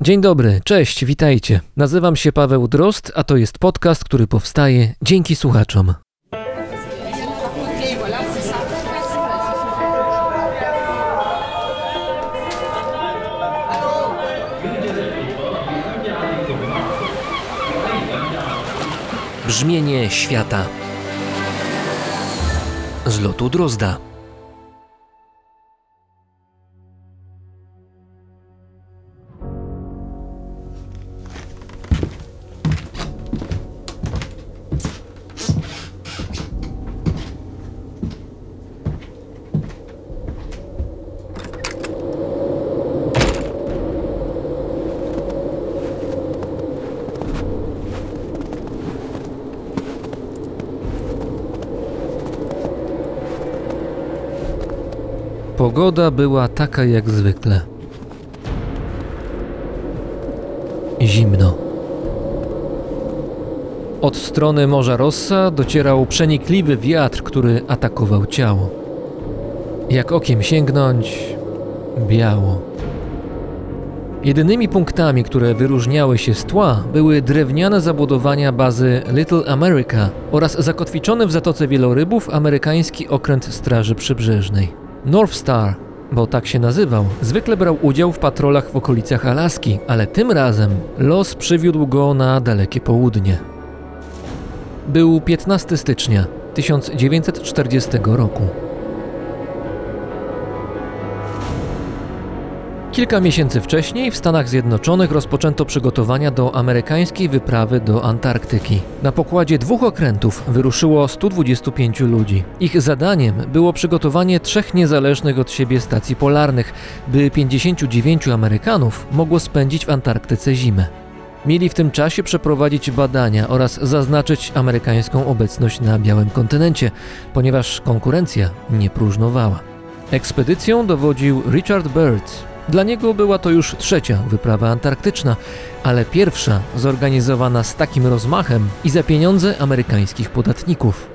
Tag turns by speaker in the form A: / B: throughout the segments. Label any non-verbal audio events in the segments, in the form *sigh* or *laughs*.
A: Dzień dobry, cześć, witajcie. Nazywam się Paweł Drost, a to jest podcast, który powstaje dzięki słuchaczom. Brzmienie świata z lotu Drozda. Pogoda była taka jak zwykle. Zimno. Od strony Morza Rossa docierał przenikliwy wiatr, który atakował ciało. Jak okiem sięgnąć, biało. Jedynymi punktami, które wyróżniały się z tła, były drewniane zabudowania bazy Little America oraz zakotwiczony w Zatoce Wielorybów amerykański okręt Straży Przybrzeżnej. North Star, bo tak się nazywał, zwykle brał udział w patrolach w okolicach Alaski, ale tym razem los przywiódł go na dalekie południe. Był 15 stycznia 1940 roku. Kilka miesięcy wcześniej w Stanach Zjednoczonych rozpoczęto przygotowania do amerykańskiej wyprawy do Antarktyki. Na pokładzie dwóch okrętów wyruszyło 125 ludzi. Ich zadaniem było przygotowanie trzech niezależnych od siebie stacji polarnych, by 59 Amerykanów mogło spędzić w Antarktyce zimę. Mieli w tym czasie przeprowadzić badania oraz zaznaczyć amerykańską obecność na białym kontynencie, ponieważ konkurencja nie próżnowała. Ekspedycją dowodził Richard Byrd, dla niego była to już trzecia wyprawa antarktyczna, ale pierwsza zorganizowana z takim rozmachem i za pieniądze amerykańskich podatników.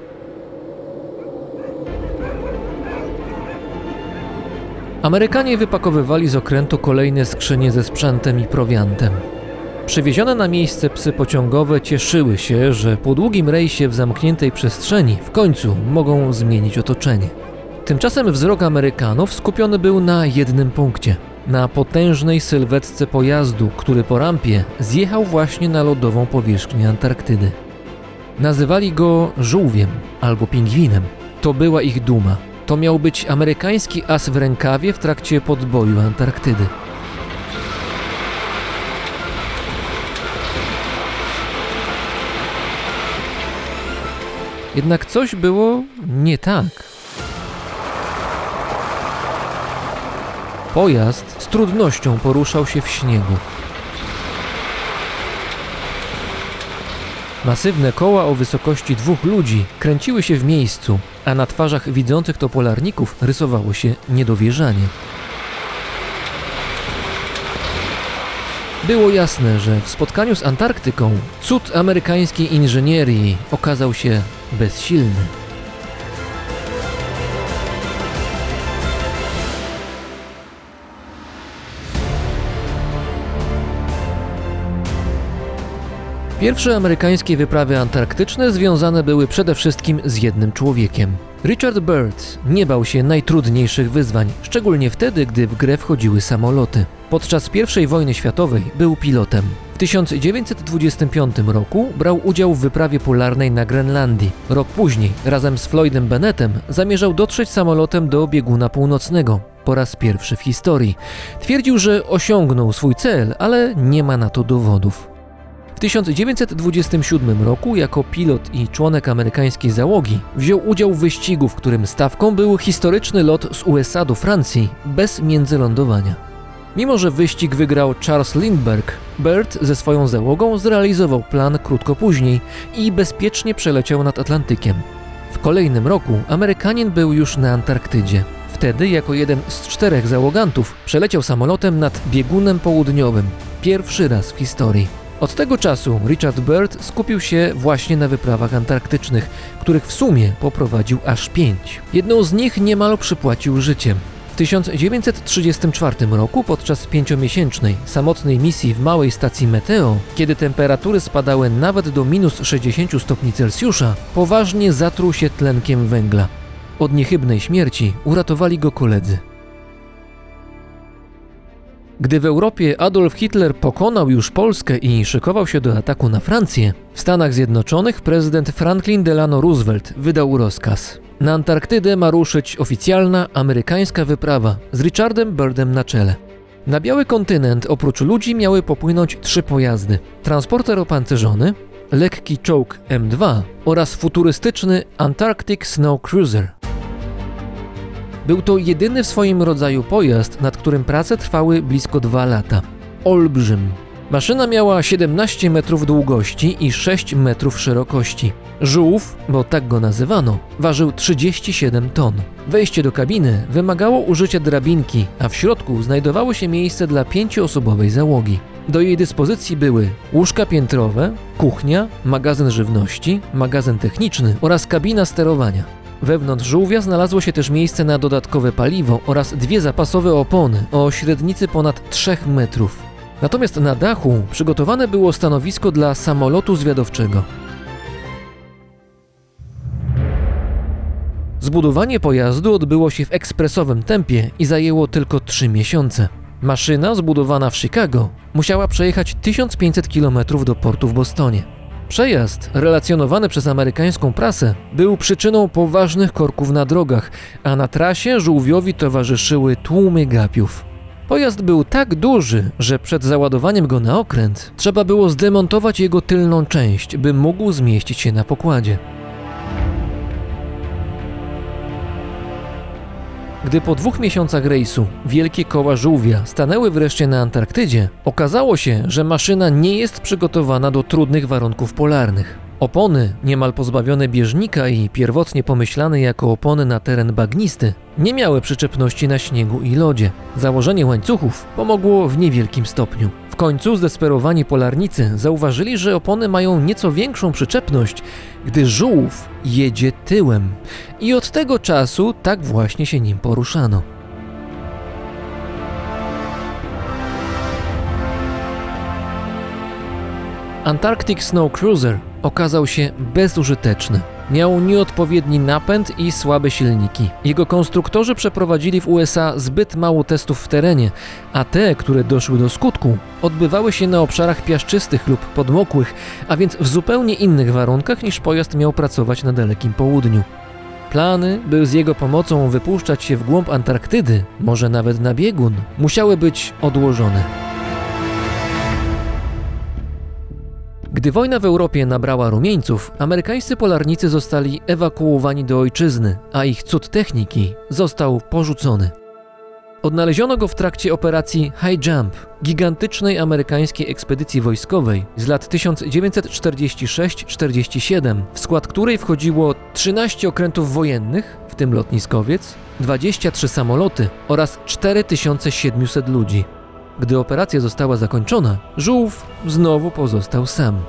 A: Amerykanie wypakowywali z okrętu kolejne skrzynie ze sprzętem i prowiantem. Przywiezione na miejsce psy pociągowe cieszyły się, że po długim rejsie w zamkniętej przestrzeni w końcu mogą zmienić otoczenie. Tymczasem wzrok Amerykanów skupiony był na jednym punkcie na potężnej sylwetce pojazdu, który po rampie zjechał właśnie na lodową powierzchnię Antarktydy. Nazywali go żółwiem albo pingwinem. To była ich duma. To miał być amerykański as w rękawie w trakcie podboju Antarktydy. Jednak coś było nie tak. Pojazd z trudnością poruszał się w śniegu. Masywne koła o wysokości dwóch ludzi kręciły się w miejscu, a na twarzach widzących to polarników rysowało się niedowierzanie. Było jasne, że w spotkaniu z Antarktyką cud amerykańskiej inżynierii okazał się bezsilny. Pierwsze amerykańskie wyprawy antarktyczne związane były przede wszystkim z jednym człowiekiem. Richard Byrd nie bał się najtrudniejszych wyzwań, szczególnie wtedy, gdy w grę wchodziły samoloty. Podczas I wojny światowej był pilotem. W 1925 roku brał udział w wyprawie polarnej na Grenlandii. Rok później, razem z Floydem Bennettem, zamierzał dotrzeć samolotem do bieguna północnego. Po raz pierwszy w historii. Twierdził, że osiągnął swój cel, ale nie ma na to dowodów. W 1927 roku jako pilot i członek amerykańskiej załogi wziął udział w wyścigu, w którym stawką był historyczny lot z USA do Francji bez międzylądowania. Mimo, że wyścig wygrał Charles Lindbergh, Byrd ze swoją załogą zrealizował plan krótko później i bezpiecznie przeleciał nad Atlantykiem. W kolejnym roku Amerykanin był już na Antarktydzie. Wtedy, jako jeden z czterech załogantów, przeleciał samolotem nad biegunem południowym. Pierwszy raz w historii. Od tego czasu Richard Byrd skupił się właśnie na wyprawach antarktycznych, których w sumie poprowadził aż pięć. Jedną z nich niemal przypłacił życiem. W 1934 roku podczas pięciomiesięcznej, samotnej misji w małej stacji Meteo, kiedy temperatury spadały nawet do minus 60 stopni Celsjusza, poważnie zatruł się tlenkiem węgla. Od niechybnej śmierci uratowali go koledzy. Gdy w Europie Adolf Hitler pokonał już Polskę i szykował się do ataku na Francję, w Stanach Zjednoczonych prezydent Franklin Delano Roosevelt wydał rozkaz. Na Antarktydę ma ruszyć oficjalna amerykańska wyprawa z Richardem Birdem na czele. Na biały kontynent oprócz ludzi miały popłynąć trzy pojazdy: transporter opancerzony, lekki czołg M2 oraz futurystyczny Antarctic Snow Cruiser. Był to jedyny w swoim rodzaju pojazd, nad którym prace trwały blisko dwa lata. Olbrzym. Maszyna miała 17 metrów długości i 6 metrów szerokości. Żółw, bo tak go nazywano, ważył 37 ton. Wejście do kabiny wymagało użycia drabinki, a w środku znajdowało się miejsce dla pięcioosobowej załogi. Do jej dyspozycji były łóżka piętrowe, kuchnia, magazyn żywności, magazyn techniczny oraz kabina sterowania. Wewnątrz żółwia znalazło się też miejsce na dodatkowe paliwo oraz dwie zapasowe opony o średnicy ponad 3 metrów. Natomiast na dachu przygotowane było stanowisko dla samolotu zwiadowczego. Zbudowanie pojazdu odbyło się w ekspresowym tempie i zajęło tylko 3 miesiące. Maszyna zbudowana w Chicago musiała przejechać 1500 km do portu w Bostonie. Przejazd, relacjonowany przez amerykańską prasę, był przyczyną poważnych korków na drogach, a na trasie żółwiowi towarzyszyły tłumy gapiów. Pojazd był tak duży, że przed załadowaniem go na okręt trzeba było zdemontować jego tylną część, by mógł zmieścić się na pokładzie. Gdy po dwóch miesiącach rejsu wielkie koła żółwia stanęły wreszcie na Antarktydzie, okazało się, że maszyna nie jest przygotowana do trudnych warunków polarnych. Opony, niemal pozbawione bieżnika i pierwotnie pomyślane jako opony na teren bagnisty, nie miały przyczepności na śniegu i lodzie. Założenie łańcuchów pomogło w niewielkim stopniu. Końcu zdesperowani polarnicy zauważyli, że opony mają nieco większą przyczepność, gdy żółw jedzie tyłem. I od tego czasu tak właśnie się nim poruszano. Antarctic Snow Cruiser okazał się bezużyteczny. Miał nieodpowiedni napęd i słabe silniki. Jego konstruktorzy przeprowadzili w USA zbyt mało testów w terenie, a te, które doszły do skutku, odbywały się na obszarach piaszczystych lub podmokłych, a więc w zupełnie innych warunkach niż pojazd miał pracować na dalekim południu. Plany, by z jego pomocą wypuszczać się w głąb Antarktydy, może nawet na biegun, musiały być odłożone. Gdy wojna w Europie nabrała rumieńców, amerykańscy polarnicy zostali ewakuowani do ojczyzny, a ich cud techniki został porzucony. Odnaleziono go w trakcie operacji High Jump, gigantycznej amerykańskiej ekspedycji wojskowej z lat 1946-47, w skład której wchodziło 13 okrętów wojennych, w tym lotniskowiec, 23 samoloty oraz 4700 ludzi. Gdy operacja została zakończona, żółw znowu pozostał sam.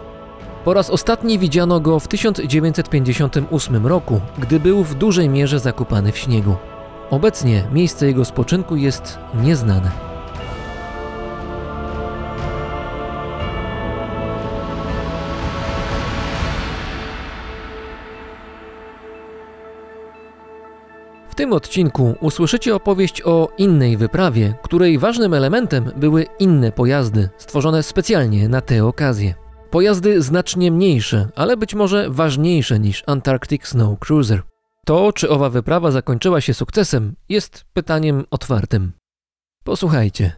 A: Po raz ostatni widziano go w 1958 roku, gdy był w dużej mierze zakopany w śniegu. Obecnie miejsce jego spoczynku jest nieznane. W tym odcinku usłyszycie opowieść o innej wyprawie, której ważnym elementem były inne pojazdy, stworzone specjalnie na tę okazję. Pojazdy znacznie mniejsze, ale być może ważniejsze niż Antarctic Snow Cruiser. To, czy owa wyprawa zakończyła się sukcesem, jest pytaniem otwartym. Posłuchajcie.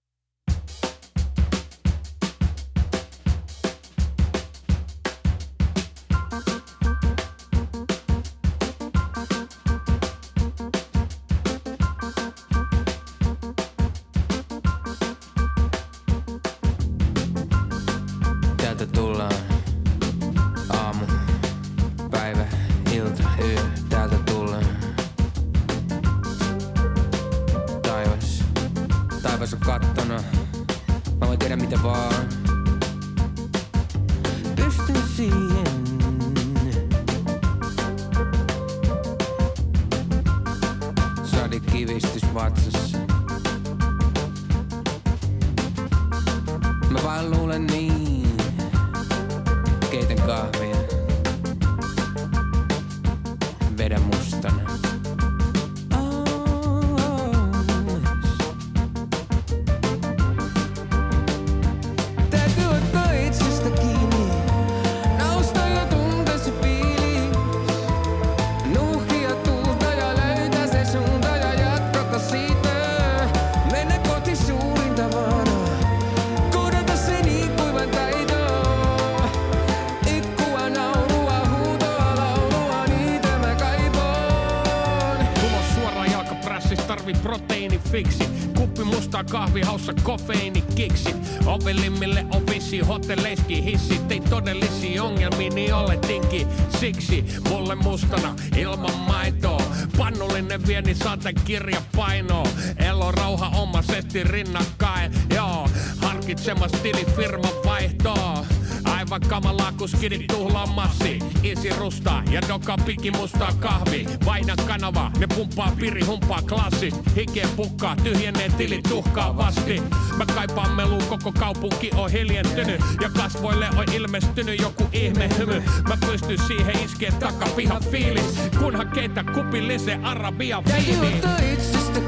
B: Skidit tuhlaa massi Isi rustaa ja doka piki mustaa kahvi. Vaihda kanava, ne pumppaa piri humpaa klassis Hikeä pukkaa, tyhjenee tili tuhkaa vasti. Mä kaipaan melu, koko kaupunki on hiljentynyt. Ja kasvoille on ilmestynyt joku ihme hymy. Mä pystyn siihen iskee takapihan fiilis. Kunhan keitä kupillisen arabia viini
C: itsestä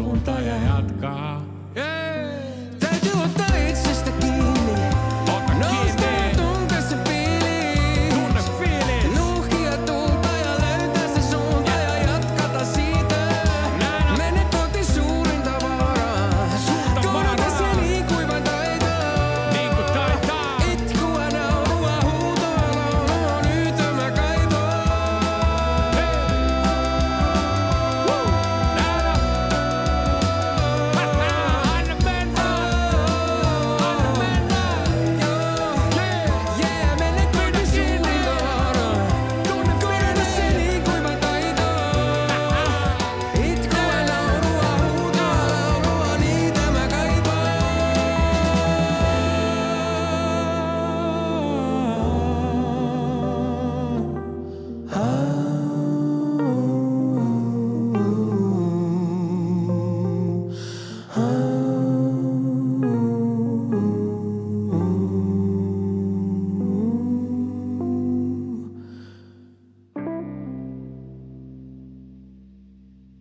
C: preguntar.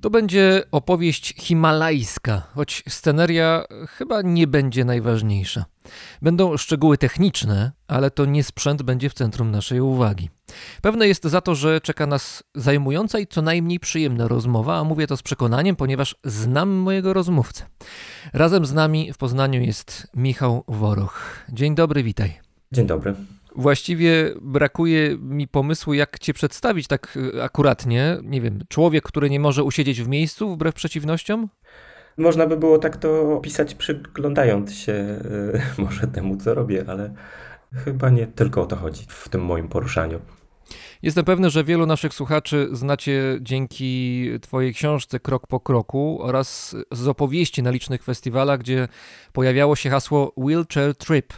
A: To będzie opowieść himalajska, choć sceneria chyba nie będzie najważniejsza. Będą szczegóły techniczne, ale to nie sprzęt będzie w centrum naszej uwagi. Pewne jest za to, że czeka nas zajmująca i co najmniej przyjemna rozmowa, a mówię to z przekonaniem, ponieważ znam mojego rozmówcę. Razem z nami w Poznaniu jest Michał Woroch. Dzień dobry, witaj.
D: Dzień dobry.
A: Właściwie brakuje mi pomysłu, jak cię przedstawić tak y, akuratnie. Nie wiem, człowiek, który nie może usiedzieć w miejscu wbrew przeciwnościom?
D: Można by było tak to opisać, przyglądając się y, *laughs* może temu, co robię, ale chyba nie tylko o to chodzi w tym moim poruszaniu.
A: Jestem pewny, że wielu naszych słuchaczy znacie dzięki Twojej książce Krok po kroku oraz z opowieści na licznych festiwalach, gdzie pojawiało się hasło Wheelchair Trip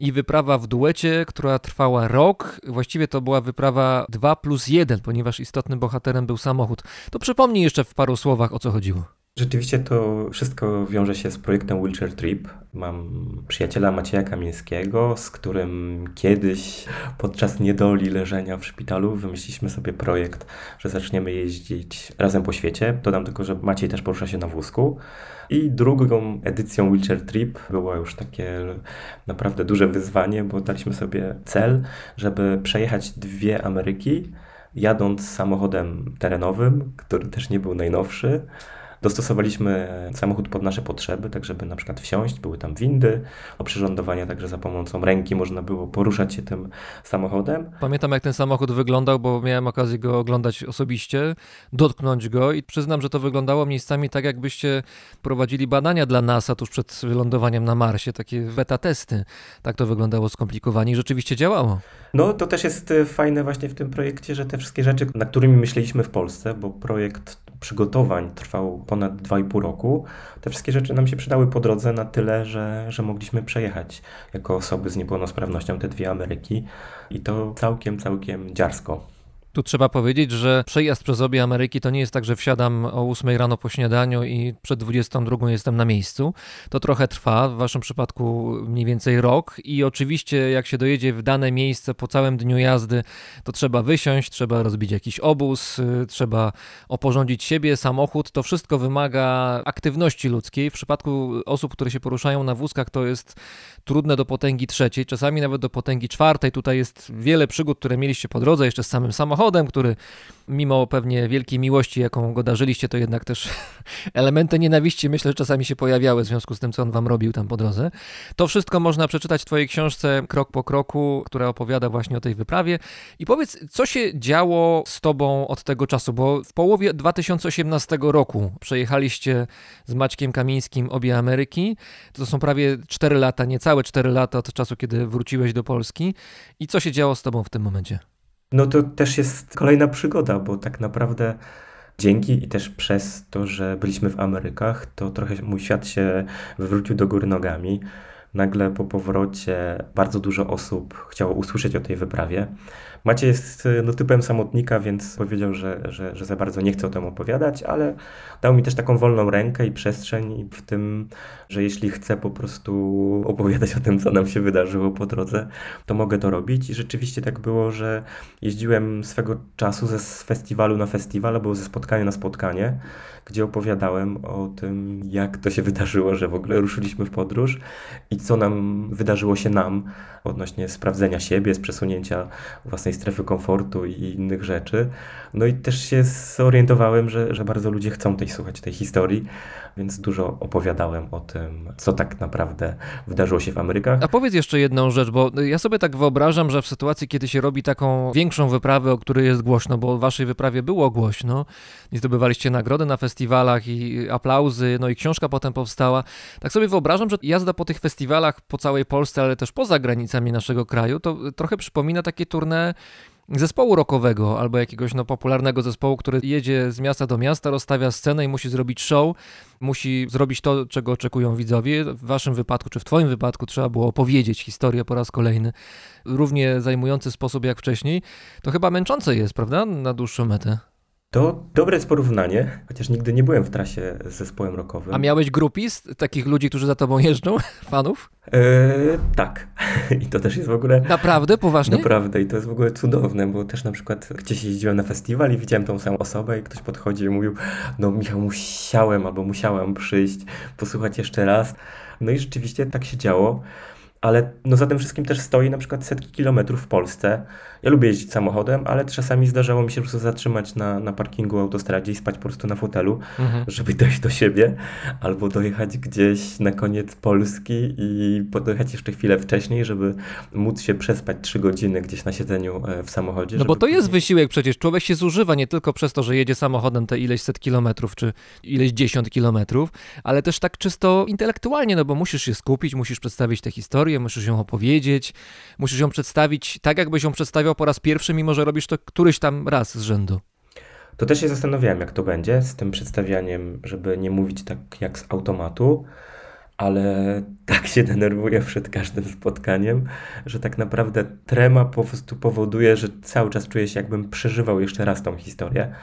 A: i wyprawa w duecie, która trwała rok. Właściwie to była wyprawa 2 plus 1, ponieważ istotnym bohaterem był samochód. To przypomnij jeszcze w paru słowach o co chodziło.
D: Rzeczywiście to wszystko wiąże się z projektem Wheelchair Trip. Mam przyjaciela Macieja Kamińskiego, z którym kiedyś podczas niedoli leżenia w szpitalu wymyśliliśmy sobie projekt, że zaczniemy jeździć razem po świecie. Dodam tylko, że Maciej też porusza się na wózku. I drugą edycją Wheelchair Trip było już takie naprawdę duże wyzwanie, bo daliśmy sobie cel, żeby przejechać dwie Ameryki, jadąc samochodem terenowym, który też nie był najnowszy Dostosowaliśmy samochód pod nasze potrzeby, tak żeby na przykład wsiąść, były tam windy, oprzyrządowania, także za pomocą ręki można było poruszać się tym samochodem.
A: Pamiętam, jak ten samochód wyglądał, bo miałem okazję go oglądać osobiście, dotknąć go i przyznam, że to wyglądało miejscami tak, jakbyście prowadzili badania dla NASA tuż przed wylądowaniem na Marsie, takie beta testy. Tak to wyglądało skomplikowanie i rzeczywiście działało.
D: No to też jest e, fajne właśnie w tym projekcie, że te wszystkie rzeczy, na którymi myśleliśmy w Polsce, bo projekt przygotowań trwał ponad 2,5 roku, te wszystkie rzeczy nam się przydały po drodze na tyle, że, że mogliśmy przejechać jako osoby z niepełnosprawnością te dwie Ameryki i to całkiem, całkiem dziarsko.
A: Tu trzeba powiedzieć, że przejazd przez obie Ameryki to nie jest tak, że wsiadam o 8 rano po śniadaniu i przed 22 jestem na miejscu. To trochę trwa, w waszym przypadku mniej więcej rok i oczywiście jak się dojedzie w dane miejsce po całym dniu jazdy, to trzeba wysiąść, trzeba rozbić jakiś obóz, y, trzeba oporządzić siebie, samochód. To wszystko wymaga aktywności ludzkiej. W przypadku osób, które się poruszają na wózkach, to jest trudne do potęgi trzeciej, czasami nawet do potęgi czwartej. Tutaj jest wiele przygód, które mieliście po drodze, jeszcze z samym samochodem, który mimo pewnie wielkiej miłości, jaką go darzyliście, to jednak też *laughs* elementy nienawiści myślę, że czasami się pojawiały w związku z tym, co on wam robił tam po drodze. To wszystko można przeczytać w twojej książce Krok po kroku, która opowiada właśnie o tej wyprawie. I powiedz, co się działo z tobą od tego czasu, bo w połowie 2018 roku przejechaliście z Maćkiem Kamińskim obie Ameryki. To są prawie 4 lata, niecałe 4 lata od czasu, kiedy wróciłeś do Polski. I co się działo z tobą w tym momencie?
D: No to też jest kolejna przygoda, bo tak naprawdę dzięki i też przez to, że byliśmy w Amerykach, to trochę mój świat się wywrócił do góry nogami. Nagle po powrocie bardzo dużo osób chciało usłyszeć o tej wyprawie. Macie jest no, typem samotnika, więc powiedział, że, że, że za bardzo nie chce o tym opowiadać, ale dał mi też taką wolną rękę i przestrzeń w tym, że jeśli chcę po prostu opowiadać o tym, co nam się wydarzyło po drodze, to mogę to robić. I rzeczywiście tak było, że jeździłem swego czasu ze z festiwalu na festiwal albo ze spotkania na spotkanie, gdzie opowiadałem o tym, jak to się wydarzyło, że w ogóle ruszyliśmy w podróż i co nam wydarzyło się nam odnośnie sprawdzenia siebie, z przesunięcia własnej strefy komfortu i innych rzeczy. No i też się zorientowałem, że, że bardzo ludzie chcą tej słuchać tej historii, więc dużo opowiadałem o tym, co tak naprawdę wydarzyło się w Amerykach.
A: A powiedz jeszcze jedną rzecz, bo ja sobie tak wyobrażam, że w sytuacji, kiedy się robi taką większą wyprawę, o której jest głośno, bo o waszej wyprawie było głośno i zdobywaliście nagrody na festiwalach i aplauzy, no i książka potem powstała, tak sobie wyobrażam, że jazda po tych festiwalach po całej Polsce, ale też poza granicami naszego kraju, to trochę przypomina takie tournée zespołu rockowego albo jakiegoś no, popularnego zespołu, który jedzie z miasta do miasta, rozstawia scenę i musi zrobić show, musi zrobić to, czego oczekują widzowie. W waszym wypadku, czy w twoim wypadku trzeba było opowiedzieć historię po raz kolejny, równie zajmujący sposób jak wcześniej. To chyba męczące jest, prawda, na dłuższą metę.
D: To dobre jest porównanie, chociaż nigdy nie byłem w trasie z zespołem rockowym.
A: A miałeś grupis, takich ludzi, którzy za tobą jeżdżą, *laughs* fanów?
D: Eee, tak. *laughs* I to też jest w ogóle...
A: Naprawdę? Poważnie?
D: Naprawdę i to jest w ogóle cudowne, bo też na przykład gdzieś jeździłem na festiwal i widziałem tą samą osobę i ktoś podchodzi i mówił, no Michał, musiałem albo musiałam przyjść, posłuchać jeszcze raz. No i rzeczywiście tak się działo. Ale no za tym wszystkim też stoi na przykład setki kilometrów w Polsce. Ja lubię jeździć samochodem, ale czasami zdarzało mi się po prostu zatrzymać na, na parkingu autostradzie i spać po prostu na fotelu,
A: Mhm.
D: żeby dojść do siebie, albo dojechać gdzieś na koniec Polski i dojechać jeszcze chwilę wcześniej, żeby móc się przespać trzy godziny gdzieś na siedzeniu e, w samochodzie.
A: No bo to jest
D: później-
A: wysiłek przecież. Człowiek się zużywa nie tylko przez to, że jedzie samochodem te ileś set kilometrów, czy ileś dziesiąt kilometrów, ale też tak czysto intelektualnie, no bo musisz się skupić, musisz przedstawić tę historię, musisz ją opowiedzieć, musisz ją przedstawić tak, jakbyś ją przedstawiał po raz pierwszy, mimo że robisz to któryś tam raz z rzędu.
D: To też się zastanawiałem, jak to będzie z tym przedstawianiem, żeby nie mówić tak jak z automatu, ale *laughs* tak się denerwuję przed każdym spotkaniem, że tak naprawdę trema po prostu powoduje, że cały czas czuję się, jakbym przeżywał jeszcze raz tą historię.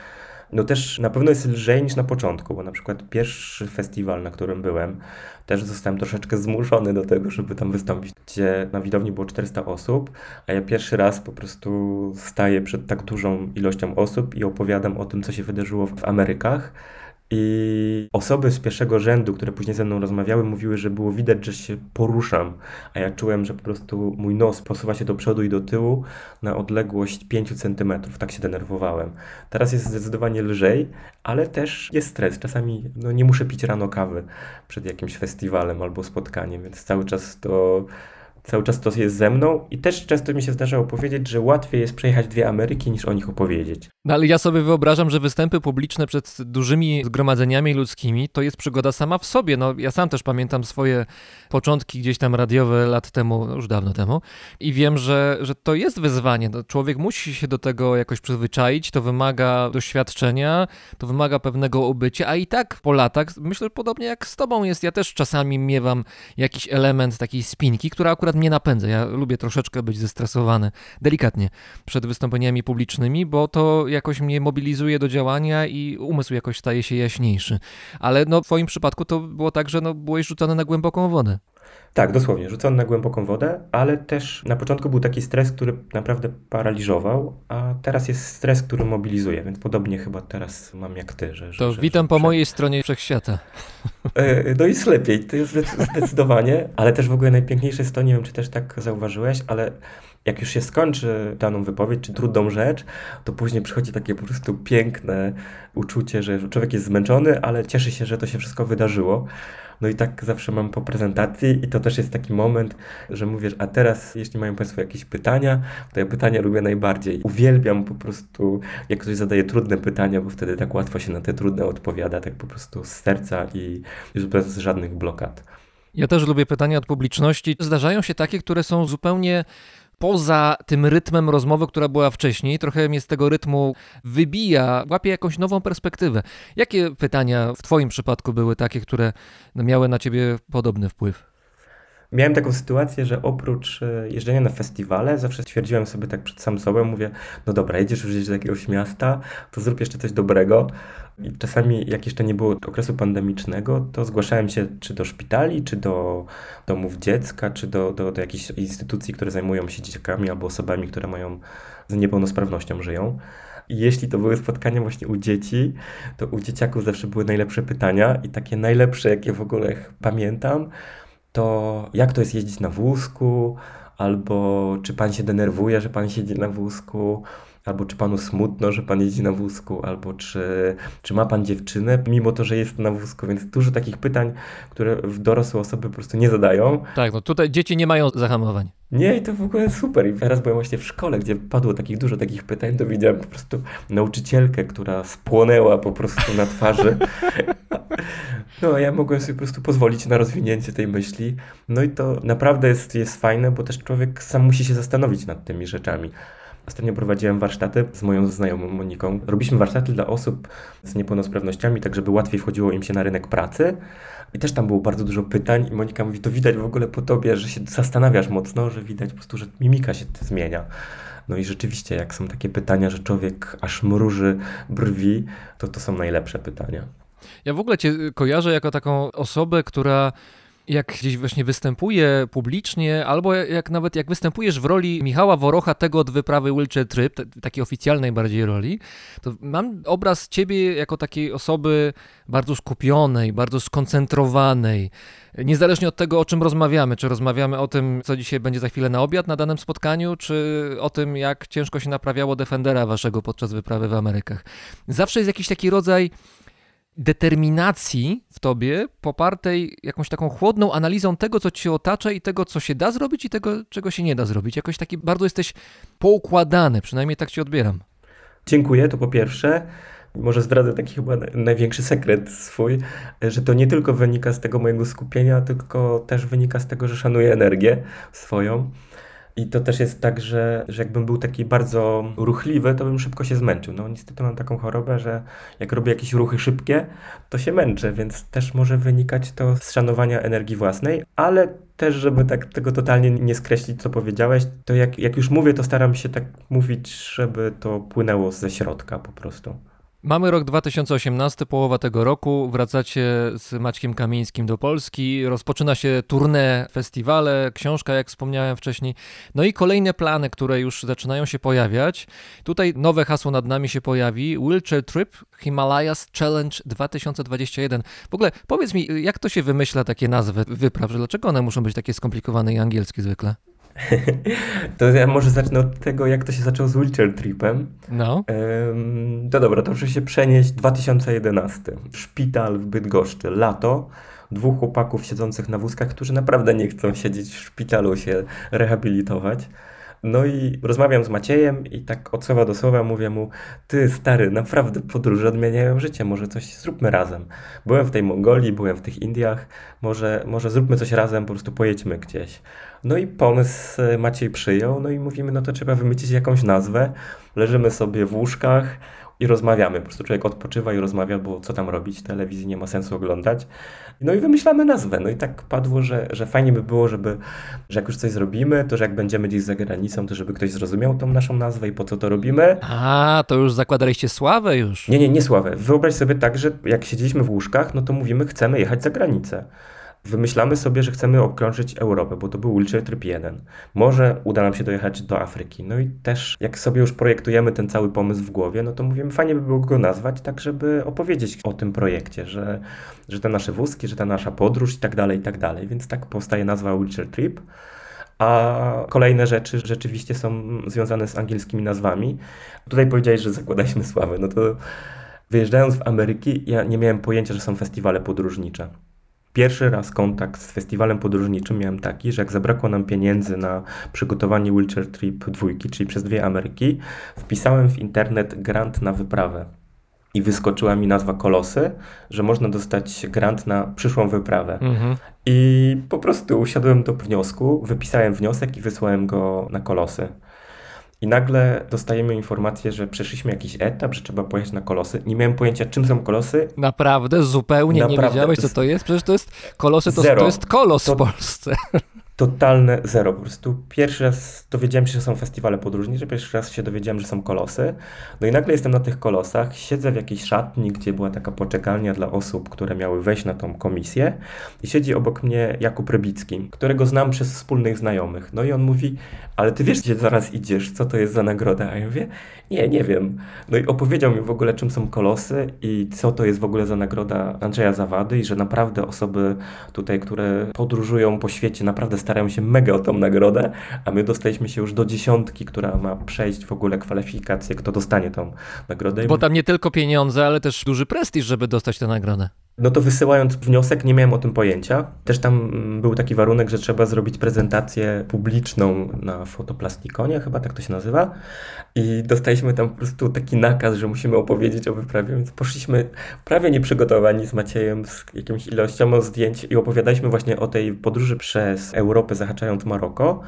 D: No też na pewno jest lżej niż na początku, bo na przykład pierwszy festiwal, na którym byłem, też zostałem troszeczkę zmuszony do tego, żeby tam wystąpić, gdzie na widowni było 400 osób, a ja pierwszy raz po prostu staję przed tak dużą ilością osób i opowiadam o tym, co się wydarzyło w Amerykach. I osoby z pierwszego rzędu, które później ze mną rozmawiały, mówiły, że było widać, że się poruszam, a ja czułem, że po prostu mój nos posuwa się do przodu i do tyłu na odległość 5 centymetrów. Tak się denerwowałem. Teraz jest zdecydowanie lżej, ale też jest stres. Czasami no, nie muszę pić rano kawy przed jakimś festiwalem albo spotkaniem, więc cały czas to cały czas to jest ze mną i też często mi się zdarzało powiedzieć, że łatwiej jest przejechać dwie Ameryki niż o nich opowiedzieć.
A: No ale ja sobie wyobrażam, że występy publiczne przed dużymi zgromadzeniami ludzkimi to jest przygoda sama w sobie. No ja sam też pamiętam swoje początki gdzieś tam radiowe lat temu, no już dawno temu i wiem, że, że to jest wyzwanie. No, człowiek musi się do tego jakoś przyzwyczaić, to wymaga doświadczenia, to wymaga pewnego obycia, a i tak po latach, myślę podobnie jak z tobą jest, ja też czasami miewam jakiś element takiej spinki, która akurat mnie napędza. Ja lubię troszeczkę być zestresowany, delikatnie, przed wystąpieniami publicznymi, bo to jakoś mnie mobilizuje do działania i umysł jakoś staje się jaśniejszy. Ale no, w twoim przypadku to było tak, że no, byłeś rzucony na głęboką wodę.
D: Tak, dosłownie, rzucony na głęboką wodę, ale też na początku był taki stres, który naprawdę paraliżował, a teraz jest stres, który mobilizuje, więc podobnie chyba teraz mam jak ty. Że,
A: To
D: że,
A: witam
D: że,
A: po mojej stronie wszechświata.
D: E, No jest lepiej, to jest zdec- zdecydowanie, ale też w ogóle najpiękniejsze jest to, nie wiem czy też tak zauważyłeś, ale jak już się skończy daną wypowiedź czy trudną rzecz, to później przychodzi takie po prostu piękne uczucie, że człowiek jest zmęczony, ale cieszy się, że to się wszystko wydarzyło. No i tak zawsze mam po prezentacji i to też jest taki moment, że mówisz, a teraz jeśli mają Państwo jakieś pytania, to ja pytania lubię najbardziej. Uwielbiam po prostu, jak ktoś zadaje trudne pytania, bo wtedy tak łatwo się na te trudne odpowiada, tak po prostu z serca i już bez żadnych blokad.
A: Ja też lubię pytania od publiczności. Zdarzają się takie, które są zupełnie poza tym rytmem rozmowy, która była wcześniej. Trochę mnie z tego rytmu wybija, łapie jakąś nową perspektywę. Jakie pytania w Twoim przypadku były takie, które miały na Ciebie podobny wpływ?
D: Miałem taką sytuację, że oprócz e, jeżdżenia na festiwale, zawsze stwierdziłem sobie tak przed sam sobą, mówię, no dobra, jedziesz już gdzieś do jakiegoś miasta, to zrób jeszcze coś dobrego. I czasami, jak jeszcze nie było okresu pandemicznego, to zgłaszałem się czy do szpitali, czy do domów dziecka, czy do, do, do jakichś instytucji, które zajmują się dzieciakami albo osobami, które mają z niepełnosprawnością żyją. Jeśli to były spotkania właśnie u dzieci, to u dzieciaków zawsze były najlepsze pytania i takie najlepsze, jakie w ogóle pamiętam, to jak to jest jeździć na wózku, albo czy pan się denerwuje, że pan siedzi na wózku, albo czy panu smutno, że pan jeździ na wózku, albo czy, czy ma pan dziewczynę, mimo to, że jest na wózku, więc dużo takich pytań, które dorosłe osoby po prostu nie zadają.
A: Tak, no tutaj dzieci nie mają zahamowań.
D: Nie, i to w ogóle super. I teraz byłem właśnie w szkole, gdzie padło takich dużo takich pytań, to widziałem po prostu nauczycielkę, która spłonęła po prostu na twarzy. *laughs* No, a ja mogłem sobie po prostu pozwolić na rozwinięcie tej myśli. No i to naprawdę jest, jest fajne, bo też człowiek sam musi się zastanowić nad tymi rzeczami. Ostatnio prowadziłem warsztaty z moją znajomą Moniką. Robiliśmy warsztaty dla osób z niepełnosprawnościami, tak żeby łatwiej wchodziło im się na rynek pracy. I też tam było bardzo dużo pytań i Monika mówi, to widać w ogóle po tobie, że się zastanawiasz mocno, że widać po prostu, że mimika się zmienia. No i rzeczywiście, jak są takie pytania, że człowiek aż mruży brwi, to to są najlepsze pytania.
A: Ja w ogóle Cię kojarzę jako taką osobę, która jak gdzieś właśnie występuje publicznie, albo jak nawet jak występujesz w roli Michała Worocha, tego od wyprawy Wheelchair Trip, takiej oficjalnej bardziej roli, to mam obraz ciebie jako takiej osoby bardzo skupionej, bardzo skoncentrowanej. Niezależnie od tego, o czym rozmawiamy, czy rozmawiamy o tym, co dzisiaj będzie za chwilę na obiad na danym spotkaniu, czy o tym, jak ciężko się naprawiało Defendera waszego podczas wyprawy w Amerykach. Zawsze jest jakiś taki rodzaj determinacji w tobie, popartej jakąś taką chłodną analizą tego, co cię otacza i tego, co się da zrobić i tego, czego się nie da zrobić. Jakoś taki bardzo jesteś poukładany, przynajmniej tak cię odbieram.
D: Dziękuję, to po pierwsze. Może zdradzę taki chyba największy sekret swój, że to nie tylko wynika z tego mojego skupienia, tylko też wynika z tego, że szanuję energię swoją. I to też jest tak, że, że jakbym był taki bardzo ruchliwy, to bym szybko się zmęczył. No niestety mam taką chorobę, że jak robię jakieś ruchy szybkie, to się męczę, więc też może wynikać to z szanowania energii własnej, ale też, żeby tak tego totalnie nie skreślić, co powiedziałeś, to jak, jak już mówię, to staram się tak mówić, żeby to płynęło ze środka po prostu.
A: Mamy rok 2018, połowa tego roku. Wracacie z Maćkiem Kamińskim do Polski. Rozpoczyna się tournée, festiwale, książka, jak wspomniałem wcześniej. No i kolejne plany, które już zaczynają się pojawiać. Tutaj nowe hasło nad nami się pojawi. Wheelchair Trip Himalayas Challenge 2021. W ogóle powiedz mi, jak to się wymyśla takie nazwy wypraw? Dlaczego one muszą być takie skomplikowane i angielskie zwykle? *laughs*
D: To ja może zacznę od tego, jak to się zaczęło z wheelchair tripem.
A: No.
D: Ym, To dobra, to muszę się przenieść 2011. Szpital w Bydgoszczy, lato. Dwóch chłopaków siedzących na wózkach, którzy naprawdę nie chcą siedzieć w szpitalu, się rehabilitować. No i rozmawiam z Maciejem i tak od słowa do słowa mówię mu, ty stary, naprawdę podróże odmieniają życie, może coś zróbmy razem. Byłem w tej Mongolii, byłem w tych Indiach, może, może zróbmy coś razem, po prostu pojedźmy gdzieś. No i pomysł e, Maciej przyjął, no i mówimy, no to trzeba wymyślić jakąś nazwę. Leżymy sobie w łóżkach i rozmawiamy. Po prostu człowiek odpoczywa i rozmawia, bo co tam robić, telewizji nie ma sensu oglądać. No i wymyślamy nazwę. No i tak padło, że, że fajnie by było, żeby, że jak już coś zrobimy, to że jak będziemy gdzieś za granicą, to żeby ktoś zrozumiał tą naszą nazwę i po co to robimy.
A: A, to już zakładaliście sławę już.
D: Nie, nie, nie Sławę. Wyobraź sobie tak, że jak siedzieliśmy w łóżkach, no to mówimy, chcemy jechać za granicę. Wymyślamy sobie, że chcemy okrążyć Europę, bo to był Wheelchair Trip 1. Może uda nam się dojechać do Afryki. No i też jak sobie już projektujemy ten cały pomysł w głowie, no to mówimy, fajnie by było go nazwać, tak żeby opowiedzieć o tym projekcie, że, że te nasze wózki, że ta nasza podróż i tak dalej, i tak dalej. Więc tak powstaje nazwa Wheelchair Trip. A kolejne rzeczy rzeczywiście są związane z angielskimi nazwami. Tutaj powiedziałeś, że zakładaliśmy sławę. No to wyjeżdżając w Ameryki, ja nie miałem pojęcia, że są festiwale podróżnicze. Pierwszy raz kontakt z festiwalem podróżniczym miałem taki, że jak zabrakło nam pieniędzy na przygotowanie Wheelchair Trip dwójki, czyli przez dwie Ameryki, wpisałem w internet grant na wyprawę. I wyskoczyła mi nazwa Kolosy, że można dostać grant na przyszłą wyprawę.
A: Mhm.
D: I po prostu usiadłem do wniosku, wypisałem wniosek i wysłałem go na kolosy. I nagle dostajemy informację, że przeszliśmy jakiś etap, że trzeba pojechać na kolosy. Nie miałem pojęcia, czym są kolosy.
A: Naprawdę, zupełnie nie
D: Naprawdę.
A: wiedziałeś, co to jest? Przecież to jest kolosy, to,
D: Zero.
A: to jest kolos
D: To-
A: w Polsce.
D: Totalne zero. Po prostu pierwszy raz dowiedziałem się, że są festiwale podróżnicze, pierwszy raz się dowiedziałem, że są kolosy. No i nagle jestem na tych kolosach, siedzę w jakiejś szatni, gdzie była taka poczekalnia dla osób, które miały wejść na tą komisję i siedzi obok mnie Jakub Rybicki, którego znam przez wspólnych znajomych. No i on mówi, ale ty wiesz, gdzie zaraz idziesz, co to jest za nagroda? A ja mówię, nie, nie wiem. No i opowiedział mi w ogóle, czym są kolosy i co to jest w ogóle za nagroda Andrzeja Zawady i że naprawdę osoby tutaj, które podróżują po świecie, naprawdę starają się mega o tą nagrodę, a my dostaliśmy się już do dziesiątki, która ma przejść w ogóle kwalifikację, kto dostanie tą nagrodę.
A: Bo tam nie tylko pieniądze, ale też duży prestiż, żeby dostać tę nagrodę.
D: no to wysyłając wniosek, nie miałem o tym pojęcia. Też tam był taki warunek, że trzeba zrobić prezentację publiczną na fotoplastikonię, chyba tak to się nazywa. I dostaliśmy tam po prostu taki nakaz, że musimy opowiedzieć o wyprawie, więc poszliśmy prawie nieprzygotowani z Maciejem, z jakąś ilością zdjęć i opowiadaliśmy właśnie o tej podróży przez Europę, zahaczając Maroko.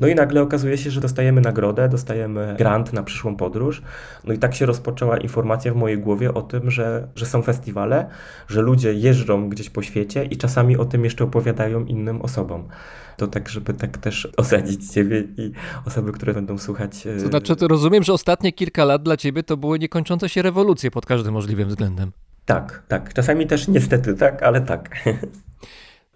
D: No i nagle okazuje się, że dostajemy nagrodę, dostajemy grant na przyszłą podróż. No i tak się rozpoczęła informacja w mojej głowie o tym, że, że są festiwale, że ludzie jeżdżą gdzieś po świecie i czasami o tym jeszcze opowiadają innym osobom. To tak, żeby tak też osadzić Ciebie i osoby, które będą słuchać. e,
A: To znaczy, to rozumiem, że ostatnie kilka lat dla ciebie to były niekończące się rewolucje pod każdym możliwym względem.
D: Tak, tak. Czasami też niestety tak, ale tak. *laughs*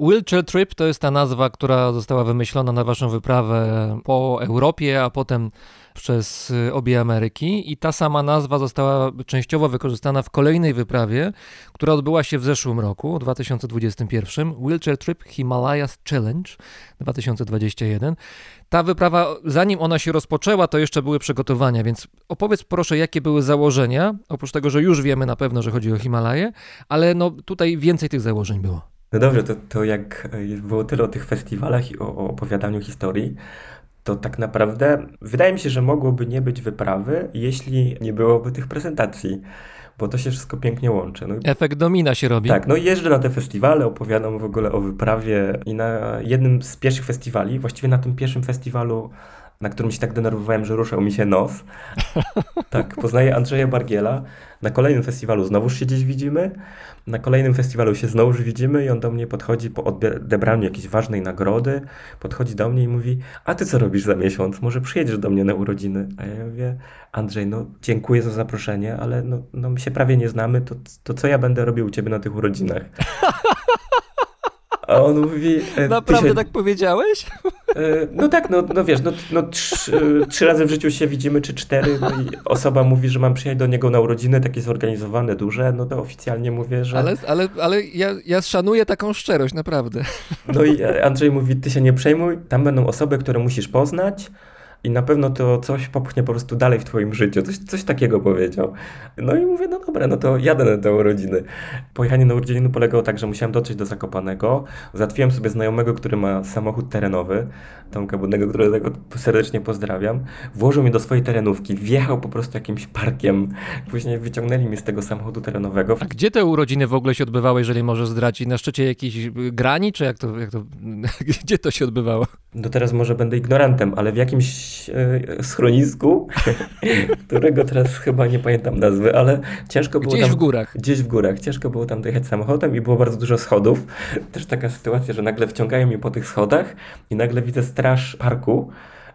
A: Wheelchair Trip to jest ta nazwa, która została wymyślona na waszą wyprawę po Europie, a potem przez y, obie Ameryki i ta sama nazwa została częściowo wykorzystana w kolejnej wyprawie, która odbyła się w zeszłym roku, 2021, Wheelchair Trip Himalayas Challenge 2021. Ta wyprawa, zanim ona się rozpoczęła, to jeszcze były przygotowania, więc opowiedz proszę, jakie były założenia, oprócz tego, że już wiemy na pewno, że chodzi o Himalaje, ale no tutaj więcej tych założeń było.
D: No dobrze, to, to jak e, było tyle o tych festiwalach i o, o opowiadaniu historii, to tak naprawdę wydaje mi się, że mogłoby nie być wyprawy, jeśli nie byłoby tych prezentacji, bo to się wszystko pięknie łączy. No,
A: Efekt domina się robi.
D: tak, no i jeżdżę na te festiwale, opowiadam w ogóle o wyprawie i na jednym z pierwszych festiwali, właściwie na tym pierwszym festiwalu na którym się tak denerwowałem, że ruszał mi się nos. *laughs* Tak, poznaję Andrzeja Bargiela. Na kolejnym festiwalu znowuż się gdzieś widzimy. Na kolejnym festiwalu się znowuż widzimy i on do mnie podchodzi po odebraniu jakiejś ważnej nagrody. Podchodzi do mnie i mówi, a ty co robisz za miesiąc? Może przyjedziesz do mnie na urodziny? A ja mówię, Andrzej, no dziękuję za zaproszenie, ale no, no my się prawie nie znamy, to, to co ja będę robił u ciebie na tych urodzinach? *laughs* A on mówi... e,
A: Naprawdę
D: się,
A: tak powiedziałeś?
D: e, No tak, no, no wiesz, no, no trzy, e, trzy razy w życiu się widzimy, czy cztery, no i osoba mówi, że mam przyjechać do niego na urodziny, takie zorganizowane, duże, no to oficjalnie mówię, że...
A: Ale, ale, ale ja, ja szanuję taką szczerość, naprawdę.
D: No i Andrzej mówi, ty się nie przejmuj, tam będą osoby, które musisz poznać i na pewno to coś popchnie po prostu dalej w twoim życiu. Coś, coś takiego powiedział. No i mówię, no dobra, no to jadę na te urodziny. Pojechanie na urodziny polegało tak, że musiałem dotrzeć do Zakopanego. Załatwiłem sobie znajomego, który ma samochód terenowy, Tomka Budnego, którego serdecznie pozdrawiam. Włożył mnie do swojej terenówki, wjechał po prostu jakimś parkiem. Później wyciągnęli mnie z tego samochodu terenowego.
A: A gdzie te urodziny w ogóle się odbywały, jeżeli możesz zdradzić? Na szczycie jakiejś grani, czy jak to, jak to *laughs* gdzie to się odbywało?
D: No teraz może będę ignorantem, ale w jakimś e, schronisku, *laughs* którego teraz chyba nie pamiętam nazwy, ale ciężko było
A: Gdzieś
D: tam...
A: w górach.
D: Gdzieś w górach. Ciężko było tam dojechać samochodem i było bardzo dużo schodów. Też taka sytuacja, że nagle wciągają mnie po tych schodach i nagle widzę straż parku.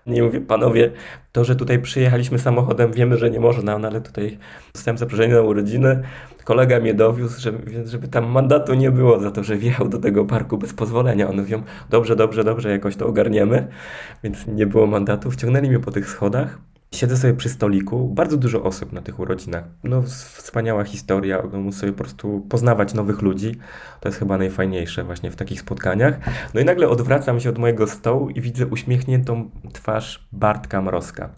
D: Nie mówię, panowie, to, że tutaj przyjechaliśmy samochodem, wiemy, że nie można, no ale tutaj dostałem zaproszenie na urodziny. Kolega mnie dowiózł, żeby, żeby tam mandatu nie było za to, że wjechał do tego parku bez pozwolenia. One mówią, dobrze, dobrze, dobrze, jakoś to ogarniemy. Więc nie było mandatu. Wciągnęli mnie po tych schodach. Siedzę sobie przy stoliku, bardzo dużo osób na tych urodzinach. No, wspaniała historia, móc sobie po prostu poznawać nowych ludzi. To jest chyba najfajniejsze właśnie w takich spotkaniach. No i nagle odwracam się od mojego stołu i widzę uśmiechniętą twarz Bartka Mrozka.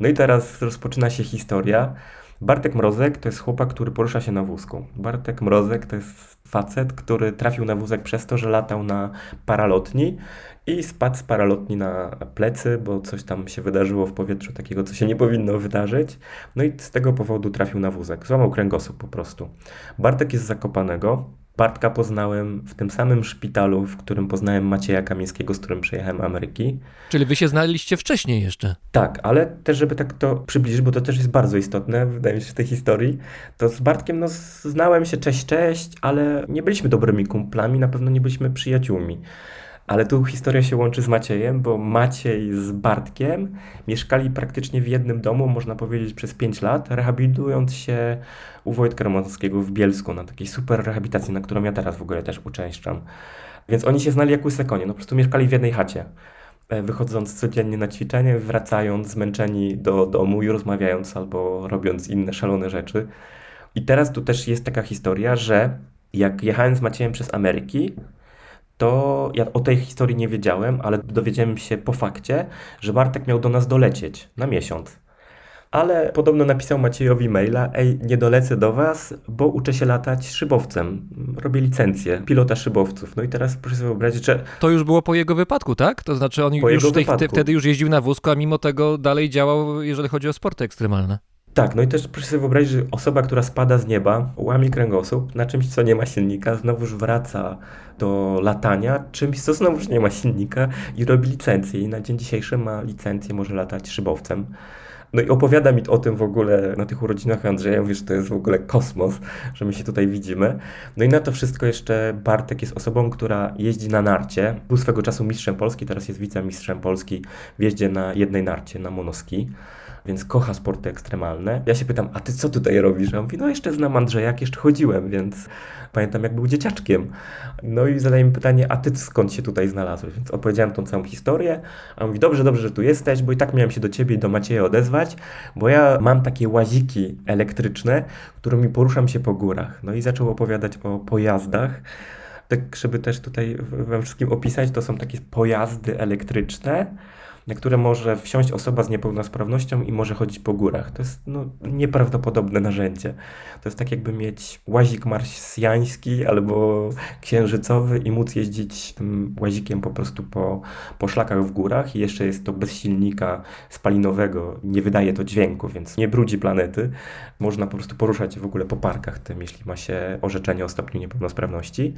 D: No i teraz rozpoczyna się historia. Bartek Mrozek to jest chłopak, który porusza się na wózku. Bartek Mrozek to jest facet, który trafił na wózek przez to, że latał na paralotni i spadł z paralotni na plecy, bo coś tam się wydarzyło w powietrzu takiego, co się nie powinno wydarzyć. No i z tego powodu trafił na wózek. Złamał kręgosłup po prostu. Bartek jest Zakopanego. Bartka poznałem w tym samym szpitalu, w którym poznałem Macieja Kamińskiego, z którym przyjechałem do Ameryki.
A: Czyli wy się znaliście wcześniej jeszcze.
D: Tak, ale też, żeby tak to przybliżyć, bo to też jest bardzo istotne, wydaje mi się, w tej historii, to z Bartkiem no, znałem się cześć, cześć, ale nie byliśmy dobrymi kumplami, na pewno nie byliśmy przyjaciółmi. Ale tu historia się łączy z Maciejem, bo Maciej z Bartkiem mieszkali praktycznie w jednym domu, można powiedzieć przez 5 lat, rehabilitując się u Wojtka Romanowskiego w Bielsku na takiej super rehabilitacji, na którą ja teraz w ogóle też uczęszczam. Więc oni się znali jak łyse konie, no po prostu mieszkali w jednej chacie. E, Wychodząc codziennie na ćwiczenie, wracając zmęczeni do domu i rozmawiając albo robiąc inne szalone rzeczy. I teraz tu też jest taka historia, że jak jechałem z Maciejem przez Ameryki, to ja o tej historii nie wiedziałem, ale dowiedziałem się po fakcie, że Bartek miał do nas dolecieć na miesiąc. Ale podobno napisał Maciejowi maila, ej, nie dolecę do was, bo uczę się latać szybowcem. Robię licencję pilota szybowców. No i teraz proszę sobie wyobrazić, że
A: To już było po jego wypadku, tak? To znaczy on
D: Po
A: już tej, wtedy już jeździł na wózku, a mimo tego dalej działał, jeżeli chodzi o sporty ekstremalne.
D: Tak, no i też proszę sobie wyobrazić, że osoba, która spada z nieba, łamie kręgosłup na czymś, co nie ma silnika, znowuż wraca do latania, czymś, co znowuż nie ma silnika i robi licencję. I na dzień dzisiejszy ma licencję, może latać szybowcem. No i opowiada mi o tym w ogóle na tych urodzinach Andrzeja, mówi, że to jest w ogóle kosmos, że my się tutaj widzimy. No i na to wszystko jeszcze Bartek jest osobą, która jeździ na narcie. Był swego czasu mistrzem Polski, teraz jest wicemistrzem Polski w jeździe na jednej narcie, na monoski więc kocha sporty ekstremalne. Ja się pytam, a ty co tutaj robisz? A on mówi, no jeszcze znam Andrzeja, jak jeszcze chodziłem, więc pamiętam jak był dzieciaczkiem. No i zadaje mi pytanie, a ty skąd się tutaj znalazłeś? Więc opowiedziałem tą całą historię, a on mówi, dobrze, dobrze, że tu jesteś, bo i tak miałem się do ciebie i do Macieja odezwać, bo ja mam takie łaziki elektryczne, którymi poruszam się po górach. No i zaczął opowiadać o pojazdach. Tak, żeby też tutaj we wszystkim opisać, to są takie pojazdy elektryczne, na które może wsiąść osoba z niepełnosprawnością i może chodzić po górach. To jest no, nieprawdopodobne narzędzie. To jest tak jakby mieć łazik marsjański albo księżycowy i móc jeździć tym łazikiem po prostu po, po szlakach w górach i jeszcze jest to bez silnika spalinowego, nie wydaje to dźwięku, więc nie brudzi planety. Można po prostu poruszać w ogóle po parkach tym, jeśli ma się orzeczenie o stopniu niepełnosprawności.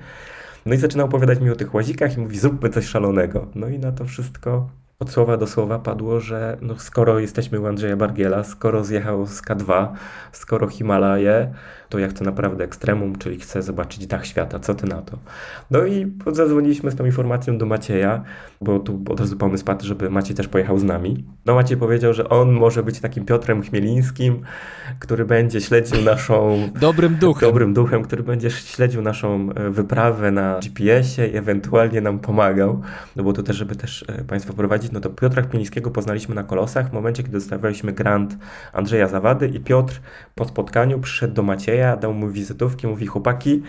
D: No i zaczyna opowiadać mi o tych łazikach i mówi, zróbmy coś szalonego. No i na to wszystko od słowa do słowa padło, że no skoro jesteśmy u Andrzeja Bargiela, skoro zjechał z K2, skoro Himalaje, to ja chcę naprawdę ekstremum, czyli chcę zobaczyć dach świata, co ty na to? No i zadzwoniliśmy z tą informacją do Macieja, bo tu od razu pomysł padł, żeby Maciej też pojechał z nami. No Maciej powiedział, że on może być takim Piotrem Chmielińskim, który będzie śledził naszą... *laughs*
A: Dobrym duchem.
D: Dobrym duchem, który będzie śledził naszą e, wyprawę na GPS-ie i ewentualnie nam pomagał. No bo to też, żeby też e, Państwa prowadzić, no to Piotra Chmielińskiego poznaliśmy na Kolosach w momencie, kiedy dostawaliśmy grant Andrzeja Zawady i Piotr po spotkaniu przyszedł do Macieja, dał mu wizytówki, mówi chłopaki,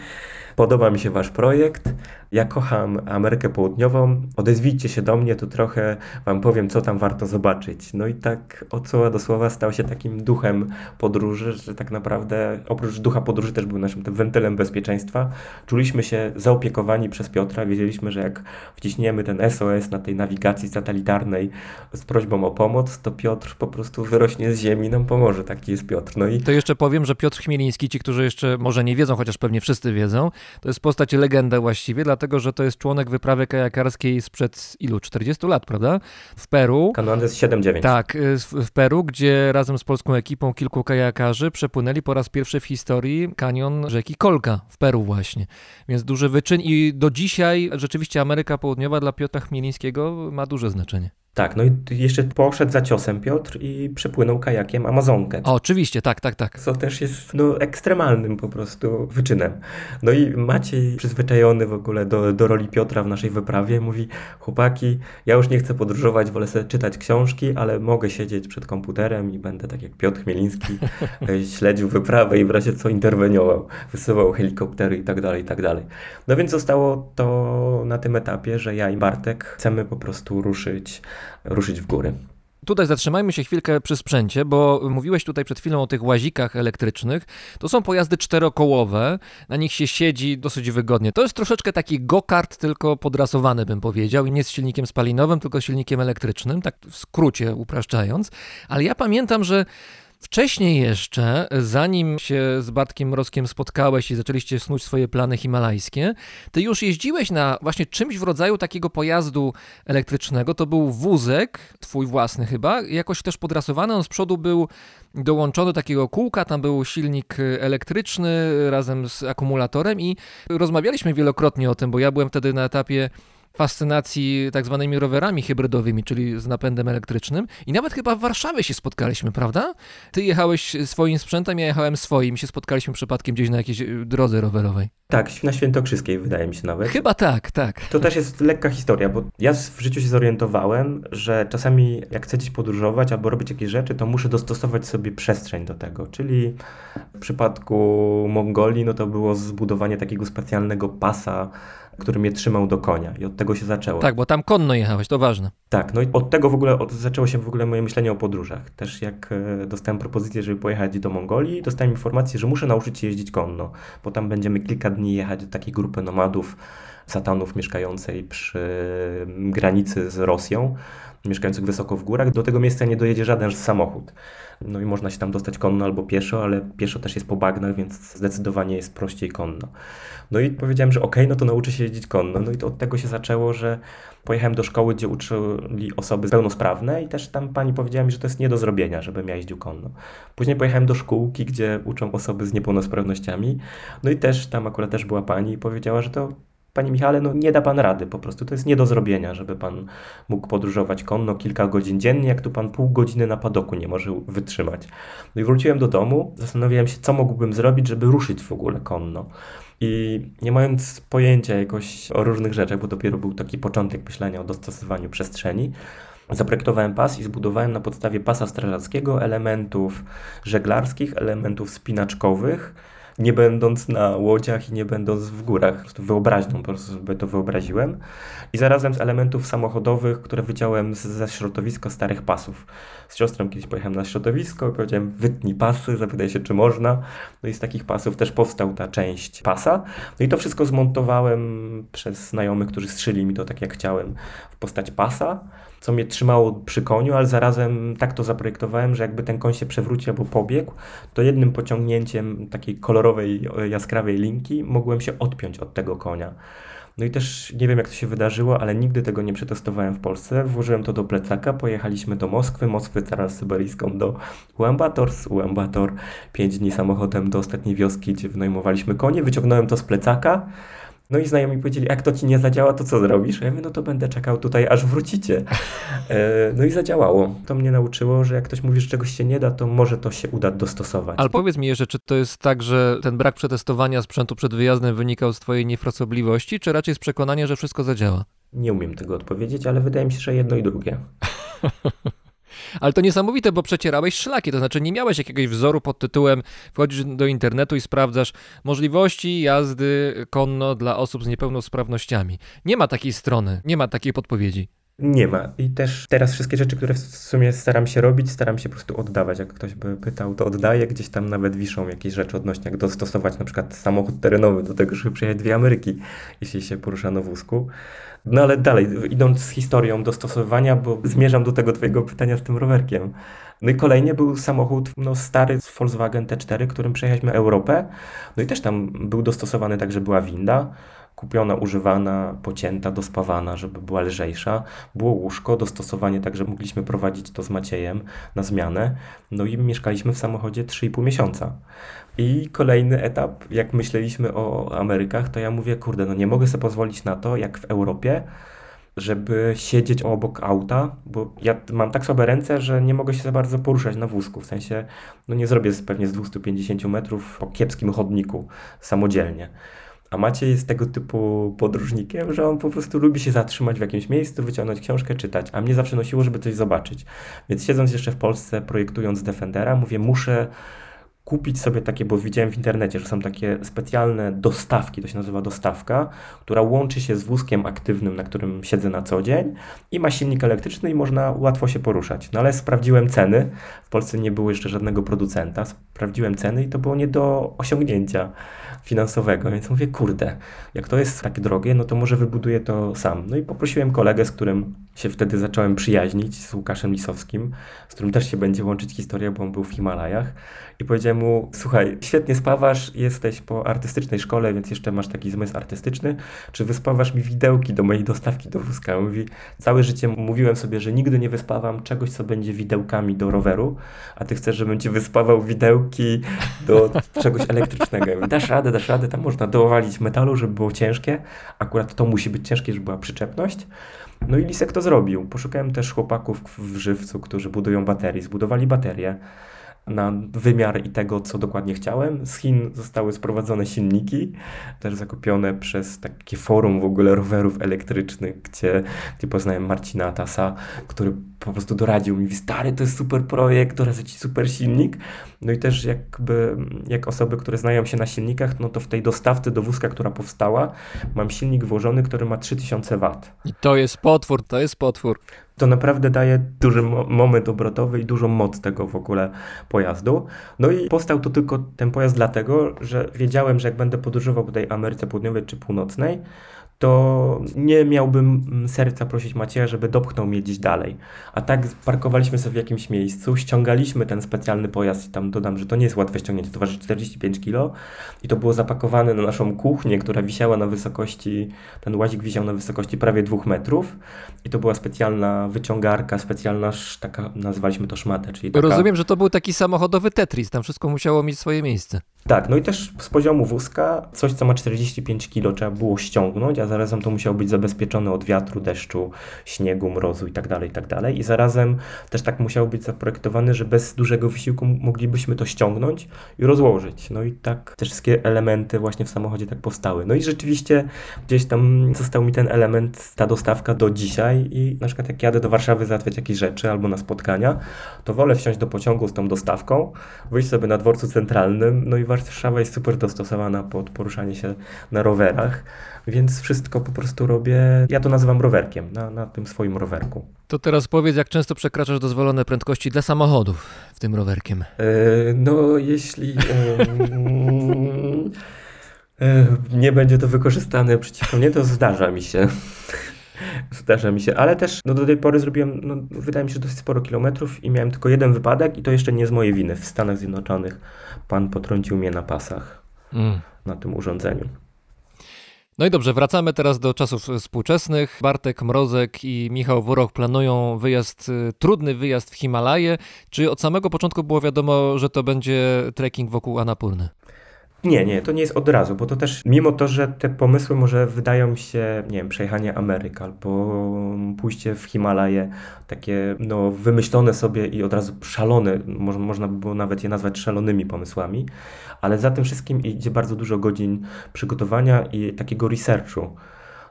D: podoba mi się wasz projekt, ja kocham Amerykę Południową, odezwijcie się do mnie, to trochę wam powiem, co tam warto zobaczyć. No i tak od słowa do słowa stał się takim duchem podróży, że tak naprawdę oprócz ducha podróży też był naszym wentylem bezpieczeństwa. Czuliśmy się zaopiekowani przez Piotra, wiedzieliśmy, że jak wciśniemy ten SOS na tej nawigacji satelitarnej z prośbą o pomoc, to Piotr po prostu wyrośnie z ziemi i nam pomoże. Taki jest Piotr. No i
A: To jeszcze powiem, że Piotr Chmieliński, ci, którzy jeszcze może nie wiedzą, chociaż pewnie wszyscy wiedzą, to jest postać legenda właściwie, dlatego że to jest członek wyprawy kajakarskiej sprzed ilu? 40 lat, prawda? W Peru.
D: Kanuandes 7-9.
A: Tak, y, w w Peru, gdzie razem z polską ekipą kilku kajakarzy przepłynęli po raz pierwszy w historii kanion rzeki Kolka w Peru właśnie. Więc duży wyczyn i do dzisiaj rzeczywiście Ameryka Południowa dla Piotra Chmielińskiego ma duże znaczenie.
D: Tak, no i jeszcze poszedł za ciosem Piotr i przepłynął kajakiem Amazonkę.
A: O, oczywiście, tak, tak, tak.
D: Co też jest no, ekstremalnym po prostu wyczynem. No i Maciej, przyzwyczajony w ogóle do, do roli Piotra w naszej wyprawie, mówi: Chłopaki, ja już nie chcę podróżować, wolę sobie czytać książki, ale mogę siedzieć przed komputerem i będę tak jak Piotr Chmieliński *laughs* e, śledził wyprawę i w razie co interweniował, wysyłał helikoptery i tak dalej, i tak dalej. No więc zostało to na tym etapie, że ja i Bartek chcemy po prostu ruszyć, ruszyć w góry.
A: Tutaj zatrzymajmy się chwilkę przy sprzęcie, bo mówiłeś tutaj przed chwilą o tych łazikach elektrycznych. To są pojazdy czterokołowe, na nich się siedzi dosyć wygodnie. To jest troszeczkę taki go-kart, tylko podrasowany bym powiedział i nie z silnikiem spalinowym, tylko silnikiem elektrycznym, tak w skrócie upraszczając. Ale ja pamiętam, że Wcześniej jeszcze, zanim się z Bartkiem Mrozkiem spotkałeś i zaczęliście snuć swoje plany himalajskie, ty już jeździłeś na właśnie czymś w rodzaju takiego pojazdu elektrycznego. To był wózek, twój własny chyba, jakoś też podrasowany. On z przodu był dołączony do takiego kółka, tam był silnik elektryczny razem z akumulatorem i rozmawialiśmy wielokrotnie o tym, bo ja byłem wtedy na etapie fascynacji tak zwanymi rowerami hybrydowymi, czyli z napędem elektrycznym. I nawet chyba w Warszawie się spotkaliśmy, prawda? Ty jechałeś swoim sprzętem, ja jechałem swoim i się spotkaliśmy przypadkiem gdzieś na jakiejś drodze rowerowej.
D: Tak, na Świętokrzyskiej wydaje mi się nawet.
A: Chyba tak, tak.
D: To też jest lekka historia, bo ja w życiu się zorientowałem, że czasami jak chcę gdzieś podróżować albo robić jakieś rzeczy, to muszę dostosować sobie przestrzeń do tego. Czyli w przypadku Mongolii, no to było zbudowanie takiego specjalnego pasa, który mnie trzymał do konia i od tego się zaczęło.
A: Tak, bo tam konno jechałeś, to ważne.
D: Tak, no i od tego w ogóle od, zaczęło się w ogóle moje myślenie o podróżach. Też jak e, dostałem propozycję, żeby pojechać do Mongolii, dostałem informację, że muszę nauczyć się jeździć konno, bo tam będziemy kilka dni jechać do takiej grupy nomadów, satanów mieszkającej przy granicy z Rosją, mieszkających wysoko w górach. Do tego miejsca nie dojedzie żaden samochód. No i można się tam dostać konno albo pieszo, ale pieszo też jest po bagnach, więc zdecydowanie jest prościej konno. No i powiedziałem, że okej, okay, no to nauczę się jeździć konno. No i to od tego się zaczęło, że pojechałem do szkoły, gdzie uczyli osoby pełnosprawne i też tam pani powiedziała mi, że to jest nie do zrobienia, żebym ja jeździł konno. Później pojechałem do szkółki, gdzie uczą osoby z niepełnosprawnościami. No i też tam akurat też była pani i powiedziała, że to Panie Michale, no nie da pan rady, po prostu to jest nie do zrobienia, żeby pan mógł podróżować konno kilka godzin dziennie, jak tu pan pół godziny na padoku nie może wytrzymać. No i wróciłem do domu, zastanawiałem się, co mógłbym zrobić, żeby ruszyć w ogóle konno. I nie mając pojęcia jakoś o różnych rzeczach, bo dopiero był taki początek myślenia o dostosowaniu przestrzeni, Zaprojektowałem pas i zbudowałem na podstawie pasa strażackiego elementów żeglarskich, elementów spinaczkowych, nie będąc na łodziach i nie będąc w górach. Wyobraźnią po prostu sobie to wyobraziłem. I zarazem z elementów samochodowych, które wyciąłem ze środowiska starych pasów. Z siostrą kiedyś pojechałem na środowisko powiedziałem wytnij pasy, zapytaj się czy można. No i z takich pasów też powstał ta część pasa. No i to wszystko zmontowałem przez znajomych, którzy strzyli mi to tak jak chciałem w postać pasa co mnie trzymało przy koniu, ale zarazem tak to zaprojektowałem, że jakby ten koń się przewrócił albo pobiegł, to jednym pociągnięciem takiej kolorowej, jaskrawej linki mogłem się odpiąć od tego konia. No i też nie wiem jak to się wydarzyło, ale nigdy tego nie przetestowałem w Polsce. Włożyłem to do plecaka, pojechaliśmy do Moskwy, Moskwy transsyberyjską do Ulaanbaatar, z Ulaanbaatar 5 dni samochodem do ostatniej wioski, gdzie wynajmowaliśmy konie, wyciągnąłem to z plecaka. No i znajomi powiedzieli, jak to ci nie zadziała, to co zrobisz? A ja mówię, no to będę czekał tutaj, aż wrócicie. *laughs* E, No i zadziałało. To mnie nauczyło, że jak ktoś mówi, że czegoś się nie da, to może to się uda dostosować.
A: Ale powiedz mi jeszcze, czy to jest tak, że ten brak przetestowania sprzętu przed wyjazdem wynikał z twojej niefrasobliwości, czy raczej z przekonania, że wszystko zadziała?
D: Nie umiem tego odpowiedzieć, ale wydaje mi się, że jedno i drugie. *laughs*
A: Ale to niesamowite, bo przecierałeś szlaki, to znaczy nie miałeś jakiegoś wzoru pod tytułem wchodzisz do internetu i sprawdzasz możliwości jazdy konno dla osób z niepełnosprawnościami. Nie ma takiej strony, nie ma takiej podpowiedzi.
D: Nie ma. I też teraz wszystkie rzeczy, które w sumie staram się robić, staram się po prostu oddawać. Jak ktoś by pytał, to oddaję. Gdzieś tam nawet wiszą jakieś rzeczy odnośnie, jak dostosować na przykład samochód terenowy do tego, żeby przejechać dwie Ameryki, jeśli się porusza na wózku. No ale dalej, idąc z historią dostosowywania, bo zmierzam do tego twojego pytania z tym rowerkiem. No i kolejnie był samochód no, stary Volkswagen T4, którym przejechaliśmy Europę. No i też tam był dostosowany tak, że była winda, kupiona, używana, pocięta, dospawana, żeby była lżejsza. Było łóżko, dostosowanie tak, że mogliśmy prowadzić to z Maciejem na zmianę. No i mieszkaliśmy w samochodzie 3,5 miesiąca. I kolejny etap, jak myśleliśmy o Amerykach, to ja mówię, kurde, no nie mogę sobie pozwolić na to, jak w Europie, żeby siedzieć obok auta, bo ja mam tak słabe ręce, że nie mogę się za bardzo poruszać na wózku. W sensie, no nie zrobię pewnie z 250 metrów po kiepskim chodniku samodzielnie. A Maciej jest tego typu podróżnikiem, że on po prostu lubi się zatrzymać w jakimś miejscu, wyciągnąć książkę, czytać. A mnie zawsze nosiło, żeby coś zobaczyć. Więc siedząc jeszcze w Polsce, projektując Defendera, mówię, muszę kupić sobie takie, bo widziałem w internecie, że są takie specjalne dostawki, to się nazywa dostawka, która łączy się z wózkiem aktywnym, na którym siedzę na co dzień i ma silnik elektryczny i można łatwo się poruszać. No ale sprawdziłem ceny, w Polsce nie było jeszcze żadnego producenta, sprawdziłem ceny i to było nie do osiągnięcia finansowego, więc mówię, kurde, jak to jest takie drogie, no to może wybuduję to sam. No i poprosiłem kolegę, z którym się wtedy zacząłem przyjaźnić, z Łukaszem Lisowskim, z którym też się będzie łączyć historia, bo on był w Himalajach. I powiedziałem mu, słuchaj, świetnie spawasz, jesteś po artystycznej szkole, więc jeszcze masz taki zmysł artystyczny, czy wyspawasz mi widełki do mojej dostawki do wózka? On mówi, całe życie mówiłem sobie, że nigdy nie wyspawam czegoś, co będzie widełkami do roweru, a ty chcesz, żebym ci wyspawał widełki do *laughs* czegoś elektrycznego. Ja mówię, dasz radę, dasz radę, tam można dowalić metalu, żeby było ciężkie, akurat to musi być ciężkie, żeby była przyczepność. No i Lisek to zrobił. Poszukałem też chłopaków w Żywcu, którzy budują baterie, zbudowali baterie na wymiar i tego, co dokładnie chciałem. Z Chin zostały sprowadzone silniki, też zakupione przez takie forum w ogóle rowerów elektrycznych, gdzie, gdzie poznałem Marcina Atasa, który po prostu doradził mi, stary, to jest super projekt, doradzę ci super silnik. No i też jakby, jak osoby, które znają się na silnikach, no to w tej dostawce do wózka, która powstała, mam silnik włożony, który ma 3000 W.
A: I to jest potwór, to jest potwór.
D: To naprawdę daje duży mo- moment obrotowy i dużą moc tego w ogóle pojazdu. No i powstał tu tylko ten pojazd dlatego, że wiedziałem, że jak będę podróżował po tej Ameryce Południowej czy Północnej, to nie miałbym mm, serca prosić Macieja, żeby dopchnął mnie gdzieś dalej. A tak parkowaliśmy sobie w jakimś miejscu, ściągaliśmy ten specjalny pojazd i tam dodam, że to nie jest łatwe ściągnięcie, to waży 45 kg i to było zapakowane na naszą kuchnię, która wisiała na wysokości, ten łazik wisiał na wysokości prawie dwóch metrów i to była specjalna wyciągarka, specjalna taka, nazwaliśmy to szmatę, czyli taka...
A: Rozumiem, że to był taki samochodowy Tetris, tam wszystko musiało mieć swoje miejsce.
D: Tak, no i też z poziomu wózka coś, co ma 45 kg trzeba było ściągnąć, a zarazem to musiało być zabezpieczone od wiatru, deszczu, śniegu, mrozu i tak dalej, i tak. I zarazem też tak musiało być zaprojektowane, że bez dużego wysiłku moglibyśmy to ściągnąć i rozłożyć. No i tak te wszystkie elementy właśnie w samochodzie tak powstały. No i rzeczywiście gdzieś tam został mi ten element, ta dostawka do dzisiaj i na przykład jak jadę do Warszawy załatwiać jakieś rzeczy albo na spotkania, to wolę wsiąść do pociągu z tą dostawką, wyjść sobie na dworcu centralnym, no i Warszawa jest super dostosowana pod poruszanie się na rowerach, więc wszystko po prostu robię, ja to nazywam rowerkiem, na, na tym swoim rowerku.
A: To teraz powiedz, jak często przekraczasz dozwolone prędkości dla samochodów w tym rowerkiem.
D: E, no, jeśli e, nie będzie to wykorzystane przeciwko mnie, to zdarza mi się. *laughs* Zdarza mi się, ale też no, do tej pory zrobiłem, no, wydaje mi się, dosyć sporo kilometrów i miałem tylko jeden wypadek i to jeszcze nie z mojej winy. W Stanach Zjednoczonych pan potrącił mnie na pasach
A: Mm.
D: na tym urządzeniu.
A: No i dobrze, wracamy teraz do czasów współczesnych. Bartek Mrozek i Michał Woroch planują wyjazd, y, trudny wyjazd w Himalaje. Czy od samego początku było wiadomo, że to będzie trekking wokół Anapurny?
D: Nie, nie, to nie jest od razu, bo to też, mimo to, że te pomysły może wydają się, nie wiem, przejechanie Ameryk albo pójście w Himalaje, takie no wymyślone sobie i od razu szalone, mo- można by było nawet je nazwać szalonymi pomysłami, ale za tym wszystkim idzie bardzo dużo godzin przygotowania i takiego researchu.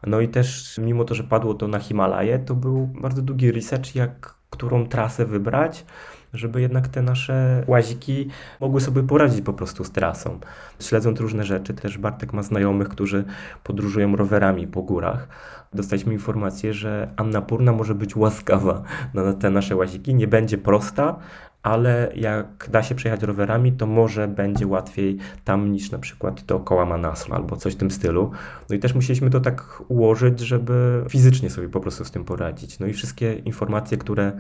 D: No i też, mimo to, że padło to na Himalaje, to był bardzo długi research, jak którą trasę wybrać, żeby jednak te nasze łaziki mogły sobie poradzić po prostu z trasą. Śledząc różne rzeczy, też Bartek ma znajomych, którzy podróżują rowerami po górach. Dostaliśmy informację, że Annapurna może być łaskawa na te nasze łaziki, nie będzie prosta, ale jak da się przejechać rowerami, to może będzie łatwiej tam niż na przykład dookoła Manasu albo coś w tym stylu. No i też musieliśmy to tak ułożyć, żeby fizycznie sobie po prostu z tym poradzić. No i wszystkie informacje, które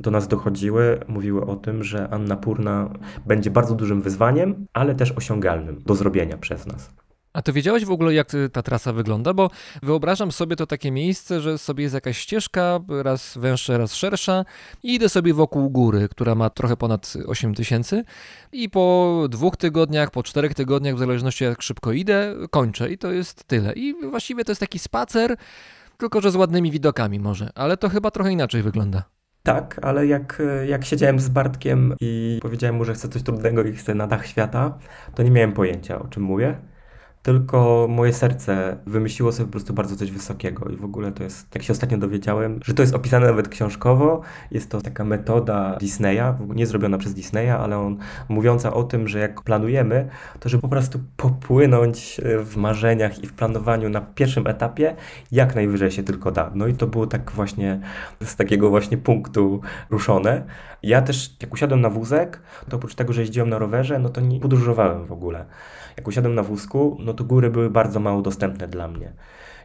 D: do nas dochodziły, mówiły o tym, że Annapurna będzie bardzo dużym wyzwaniem, ale też osiągalnym do zrobienia przez nas.
A: A ty wiedziałeś w ogóle, jak ta trasa wygląda? Bo wyobrażam sobie to takie miejsce, że sobie jest jakaś ścieżka, raz węższa, raz szersza i idę sobie wokół góry, która ma trochę ponad 8 tysięcy i po dwóch tygodniach, po czterech tygodniach, w zależności jak szybko idę, kończę i to jest tyle. I właściwie to jest taki spacer, tylko że z ładnymi widokami może, ale to chyba trochę inaczej wygląda.
D: Tak, ale jak, jak siedziałem z Bartkiem i powiedziałem mu, że chcę coś trudnego i chcę na dach świata, to nie miałem pojęcia, o czym mówię. Tylko moje serce wymyśliło sobie po prostu bardzo coś wysokiego i w ogóle to jest, jak się ostatnio dowiedziałem, że to jest opisane nawet książkowo, jest to taka metoda Disneya, nie zrobiona przez Disneya, ale on mówiąca o tym, że jak planujemy, to żeby po prostu popłynąć w marzeniach i w planowaniu na pierwszym etapie, jak najwyżej się tylko da. No i to było tak właśnie z takiego właśnie punktu ruszone. Ja też, jak usiadłem na wózek, to oprócz tego, że jeździłem na rowerze, no to nie podróżowałem w ogóle. Jak usiadłem na wózku, no to góry były bardzo mało dostępne dla mnie.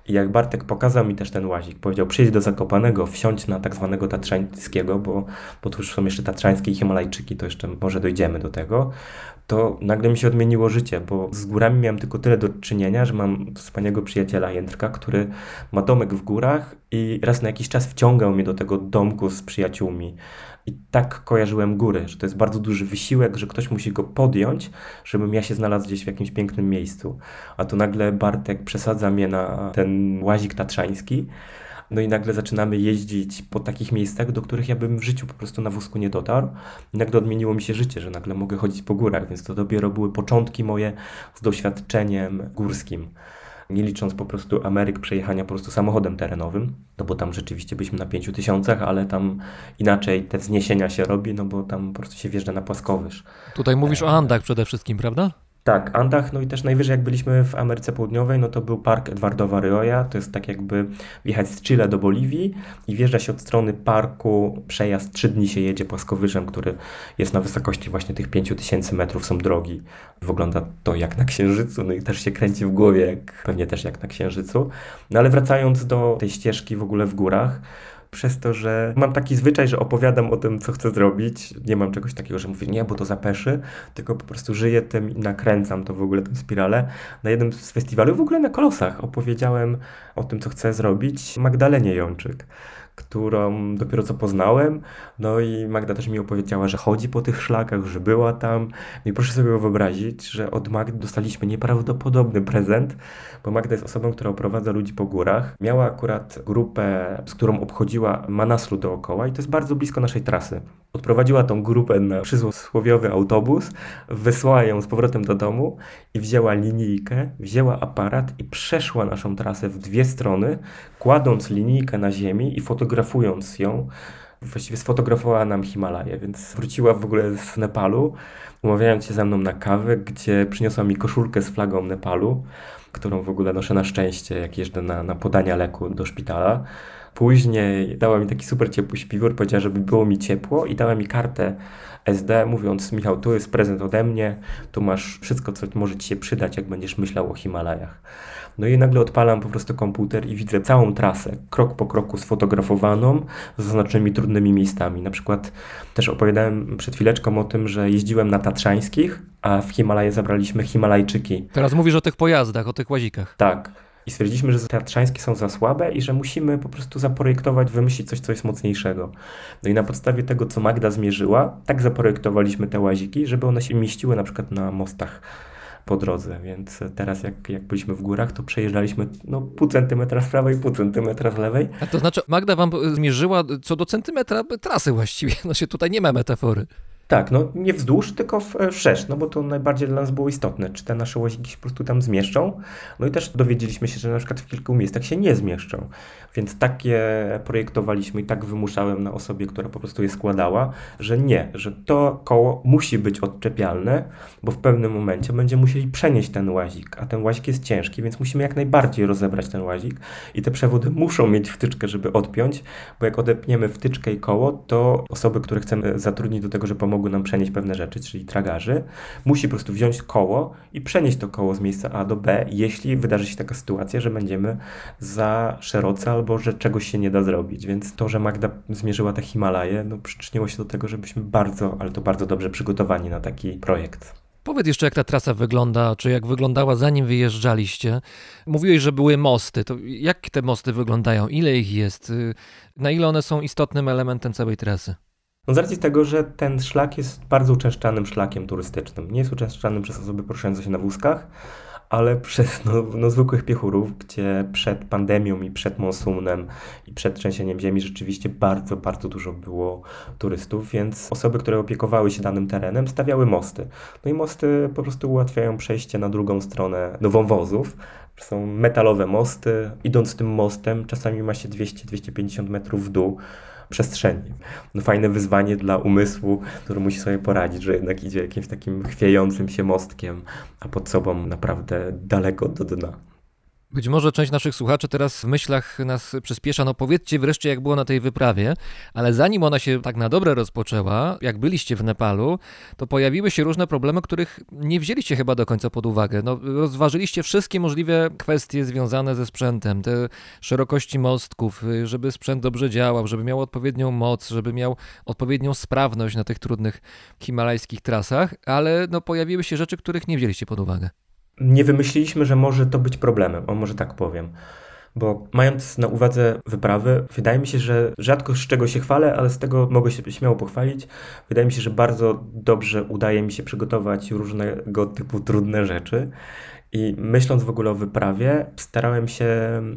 D: I jak Bartek pokazał mi też ten łazik, powiedział przyjdź do Zakopanego, wsiądź na tak zwanego Tatrzańskiego, bo, bo tu już są jeszcze Tatrzańskie i Himalajczyki, to jeszcze może dojdziemy do tego, to nagle mi się odmieniło życie, bo z górami miałem tylko tyle do czynienia, że mam wspaniałego przyjaciela Jędrka, który ma domek w górach i raz na jakiś czas wciągał mnie do tego domku z przyjaciółmi. I tak kojarzyłem góry, że to jest bardzo duży wysiłek, że ktoś musi go podjąć, żebym ja się znalazł gdzieś w jakimś pięknym miejscu. A tu nagle Bartek przesadza mnie na ten łazik tatrzański. No i nagle zaczynamy jeździć po takich miejscach, do których ja bym w życiu po prostu na wózku nie dotarł. I nagle odmieniło mi się życie, że nagle mogę chodzić po górach, więc to dopiero były początki moje z doświadczeniem górskim. Nie licząc po prostu Ameryk przejechania po prostu samochodem terenowym, no bo tam rzeczywiście byliśmy na 5000, ale tam inaczej te wzniesienia się robi, no bo tam po prostu się wjeżdża na płaskowyż.
A: Tutaj mówisz o Andach przede wszystkim, prawda?
D: Tak, Andach, no i też najwyżej jak byliśmy w Ameryce Południowej, no to był park Edwardowa Rioja, to jest tak jakby wjechać z Chile do Boliwii i wjeżdża się od strony parku, przejazd, trzy dni się jedzie płaskowyżem, który jest na wysokości właśnie tych 5000 metrów, są drogi. Wygląda to jak na Księżycu, no i też się kręci w głowie, jak, pewnie też jak na Księżycu. No ale wracając do tej ścieżki w ogóle w górach, przez to, że mam taki zwyczaj, że opowiadam o tym, co chcę zrobić. Nie mam czegoś takiego, że mówię, nie, bo to zapeszy, tylko po prostu żyję tym i nakręcam to w ogóle, tę spiralę. Na jednym z festiwali, w ogóle na Kolosach, opowiedziałem o tym, co chcę zrobić Magdalenie Jączyk którą dopiero co poznałem. No i Magda też mi opowiedziała, że chodzi po tych szlakach, że była tam. I proszę sobie wyobrazić, że od Magdy dostaliśmy nieprawdopodobny prezent, bo Magda jest osobą, która oprowadza ludzi po górach. Miała akurat grupę, z którą obchodziła Manaslu dookoła i to jest bardzo blisko naszej trasy. Odprowadziła tą grupę na przysłowiowy autobus, wysłała ją z powrotem do domu i wzięła linijkę, wzięła aparat i przeszła naszą trasę w dwie strony, kładąc linijkę na ziemi i fotografując ją. Właściwie sfotografowała nam Himalaję, więc wróciła w ogóle z Nepalu, umawiając się ze mną na kawę, gdzie przyniosła mi koszulkę z flagą Nepalu, którą w ogóle noszę na szczęście, jak jeżdżę na, na podania leku do szpitala. Później dała mi taki super ciepły śpiwór, powiedziała, żeby było mi ciepło i dała mi kartę SD, mówiąc Michał, tu jest prezent ode mnie, tu masz wszystko, co może Ci się przydać, jak będziesz myślał o Himalajach. No i nagle odpalam po prostu komputer i widzę całą trasę, krok po kroku sfotografowaną, z zaznaczonymi trudnymi miejscami. Na przykład też opowiadałem przed chwileczką o tym, że jeździłem na Tatrzańskich, a w Himalaje zabraliśmy Himalajczyki.
A: Teraz mówisz o tych pojazdach, o tych łazikach.
D: Tak. I stwierdziliśmy, że tatrzańskie są za słabe i że musimy po prostu zaprojektować, wymyślić coś, co jest mocniejszego. No i na podstawie tego, co Magda zmierzyła, tak zaprojektowaliśmy te łaziki, żeby one się mieściły na przykład na mostach po drodze, więc teraz jak, jak byliśmy w górach, to przejeżdżaliśmy no, pół centymetra z prawej, pół centymetra z lewej.
A: A to znaczy, Magda wam zmierzyła co do centymetra trasy właściwie. *laughs* No się tutaj nie ma metafory.
D: Tak, no nie wzdłuż, tylko w wszerz, no bo to najbardziej dla nas było istotne, czy te nasze łaziki się po prostu tam zmieszczą. No i też dowiedzieliśmy się, że na przykład w kilku miejscach się nie zmieszczą. Więc takie projektowaliśmy i tak wymuszałem na osobie, która po prostu je składała, że nie, że to koło musi być odczepialne, bo w pewnym momencie będziemy musieli przenieść ten łazik, a ten łazik jest ciężki, więc musimy jak najbardziej rozebrać ten łazik i te przewody muszą mieć wtyczkę, żeby odpiąć, bo jak odepniemy wtyczkę i koło, to osoby, które chcemy zatrudnić do tego, że pomogą nam przenieść pewne rzeczy, czyli tragarzy, musi po prostu wziąć koło i przenieść to koło z miejsca A do B, jeśli wydarzy się taka sytuacja, że będziemy za szeroce albo że czegoś się nie da zrobić. Więc to, że Magda zmierzyła te Himalaje, no przyczyniło się do tego, żebyśmy bardzo, ale to bardzo dobrze przygotowani na taki projekt.
A: Powiedz jeszcze, jak ta trasa wygląda, czy jak wyglądała zanim wyjeżdżaliście. Mówiłeś, że były mosty. To jak te mosty wyglądają? Ile ich jest? Na ile one są istotnym elementem całej trasy?
D: No z racji tego, że ten szlak jest bardzo uczęszczanym szlakiem turystycznym. Nie jest uczęszczany przez osoby poruszające się na wózkach, ale *laughs* przez no, no, zwykłych piechurów, gdzie przed pandemią i przed monsunem i przed trzęsieniem ziemi rzeczywiście bardzo, bardzo dużo było turystów, więc osoby, które opiekowały się danym terenem, stawiały mosty. No i mosty po prostu ułatwiają przejście na drugą stronę do wąwozów. Są metalowe mosty. Idąc tym mostem, czasami ma się 200-250 metrów w dół przestrzeni. No fajne wyzwanie dla umysłu, który musi sobie poradzić, że jednak idzie jakimś takim chwiejącym się mostkiem, a pod sobą naprawdę daleko do dna.
A: Być może część naszych słuchaczy teraz w myślach nas przyspiesza. No powiedzcie wreszcie, jak było na tej wyprawie, ale zanim ona się tak na dobre rozpoczęła, jak byliście w Nepalu, to pojawiły się różne problemy, których nie wzięliście chyba do końca pod uwagę. No, rozważyliście wszystkie możliwe kwestie związane ze sprzętem, te szerokości mostków, żeby sprzęt dobrze działał, żeby miał odpowiednią moc, żeby miał odpowiednią sprawność na tych trudnych himalajskich trasach, ale no, pojawiły się rzeczy, których nie wzięliście pod uwagę
D: nie wymyśliliśmy, że może to być problemem, o może tak powiem. Bo mając na uwadze wyprawy, wydaje mi się, że rzadko z czego się chwalę, ale z tego mogę się śmiało pochwalić. Wydaje mi się, że bardzo dobrze udaje mi się przygotować różnego typu trudne rzeczy. I myśląc w ogóle o wyprawie, starałem się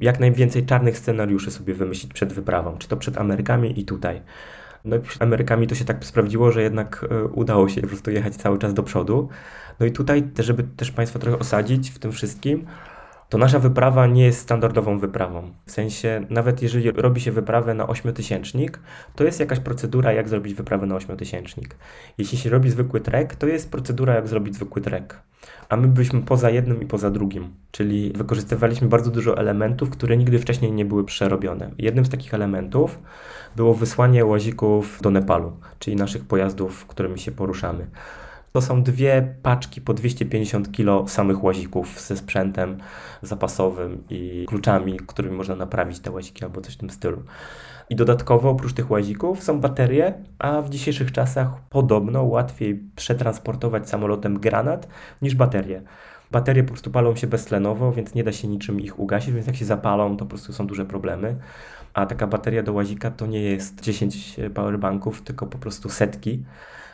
D: jak najwięcej czarnych scenariuszy sobie wymyślić przed wyprawą, czy to przed Amerykami i tutaj. No i przed Amerykami to się tak sprawdziło, że jednak e, udało się po prostu jechać cały czas do przodu. No i tutaj, żeby też Państwa trochę osadzić w tym wszystkim, to nasza wyprawa nie jest standardową wyprawą. W sensie, nawet jeżeli robi się wyprawę na ośmiotysięcznik, to jest jakaś procedura, jak zrobić wyprawę na ośmiotysięcznik. Jeśli się robi zwykły trek, to jest procedura, jak zrobić zwykły trek. A my byliśmy poza jednym i poza drugim, czyli wykorzystywaliśmy bardzo dużo elementów, które nigdy wcześniej nie były przerobione. Jednym z takich elementów było wysłanie łazików do Nepalu, czyli naszych pojazdów, którymi się poruszamy. To są dwie paczki po 250 kg samych łazików ze sprzętem zapasowym i kluczami, którymi można naprawić te łaziki albo coś w tym stylu. I dodatkowo oprócz tych łazików są baterie, a w dzisiejszych czasach podobno łatwiej przetransportować samolotem granat niż baterie. Baterie po prostu palą się beztlenowo, więc nie da się niczym ich ugasić, więc jak się zapalą, to po prostu są duże problemy. A taka bateria do łazika to nie jest 10 powerbanków, tylko po prostu setki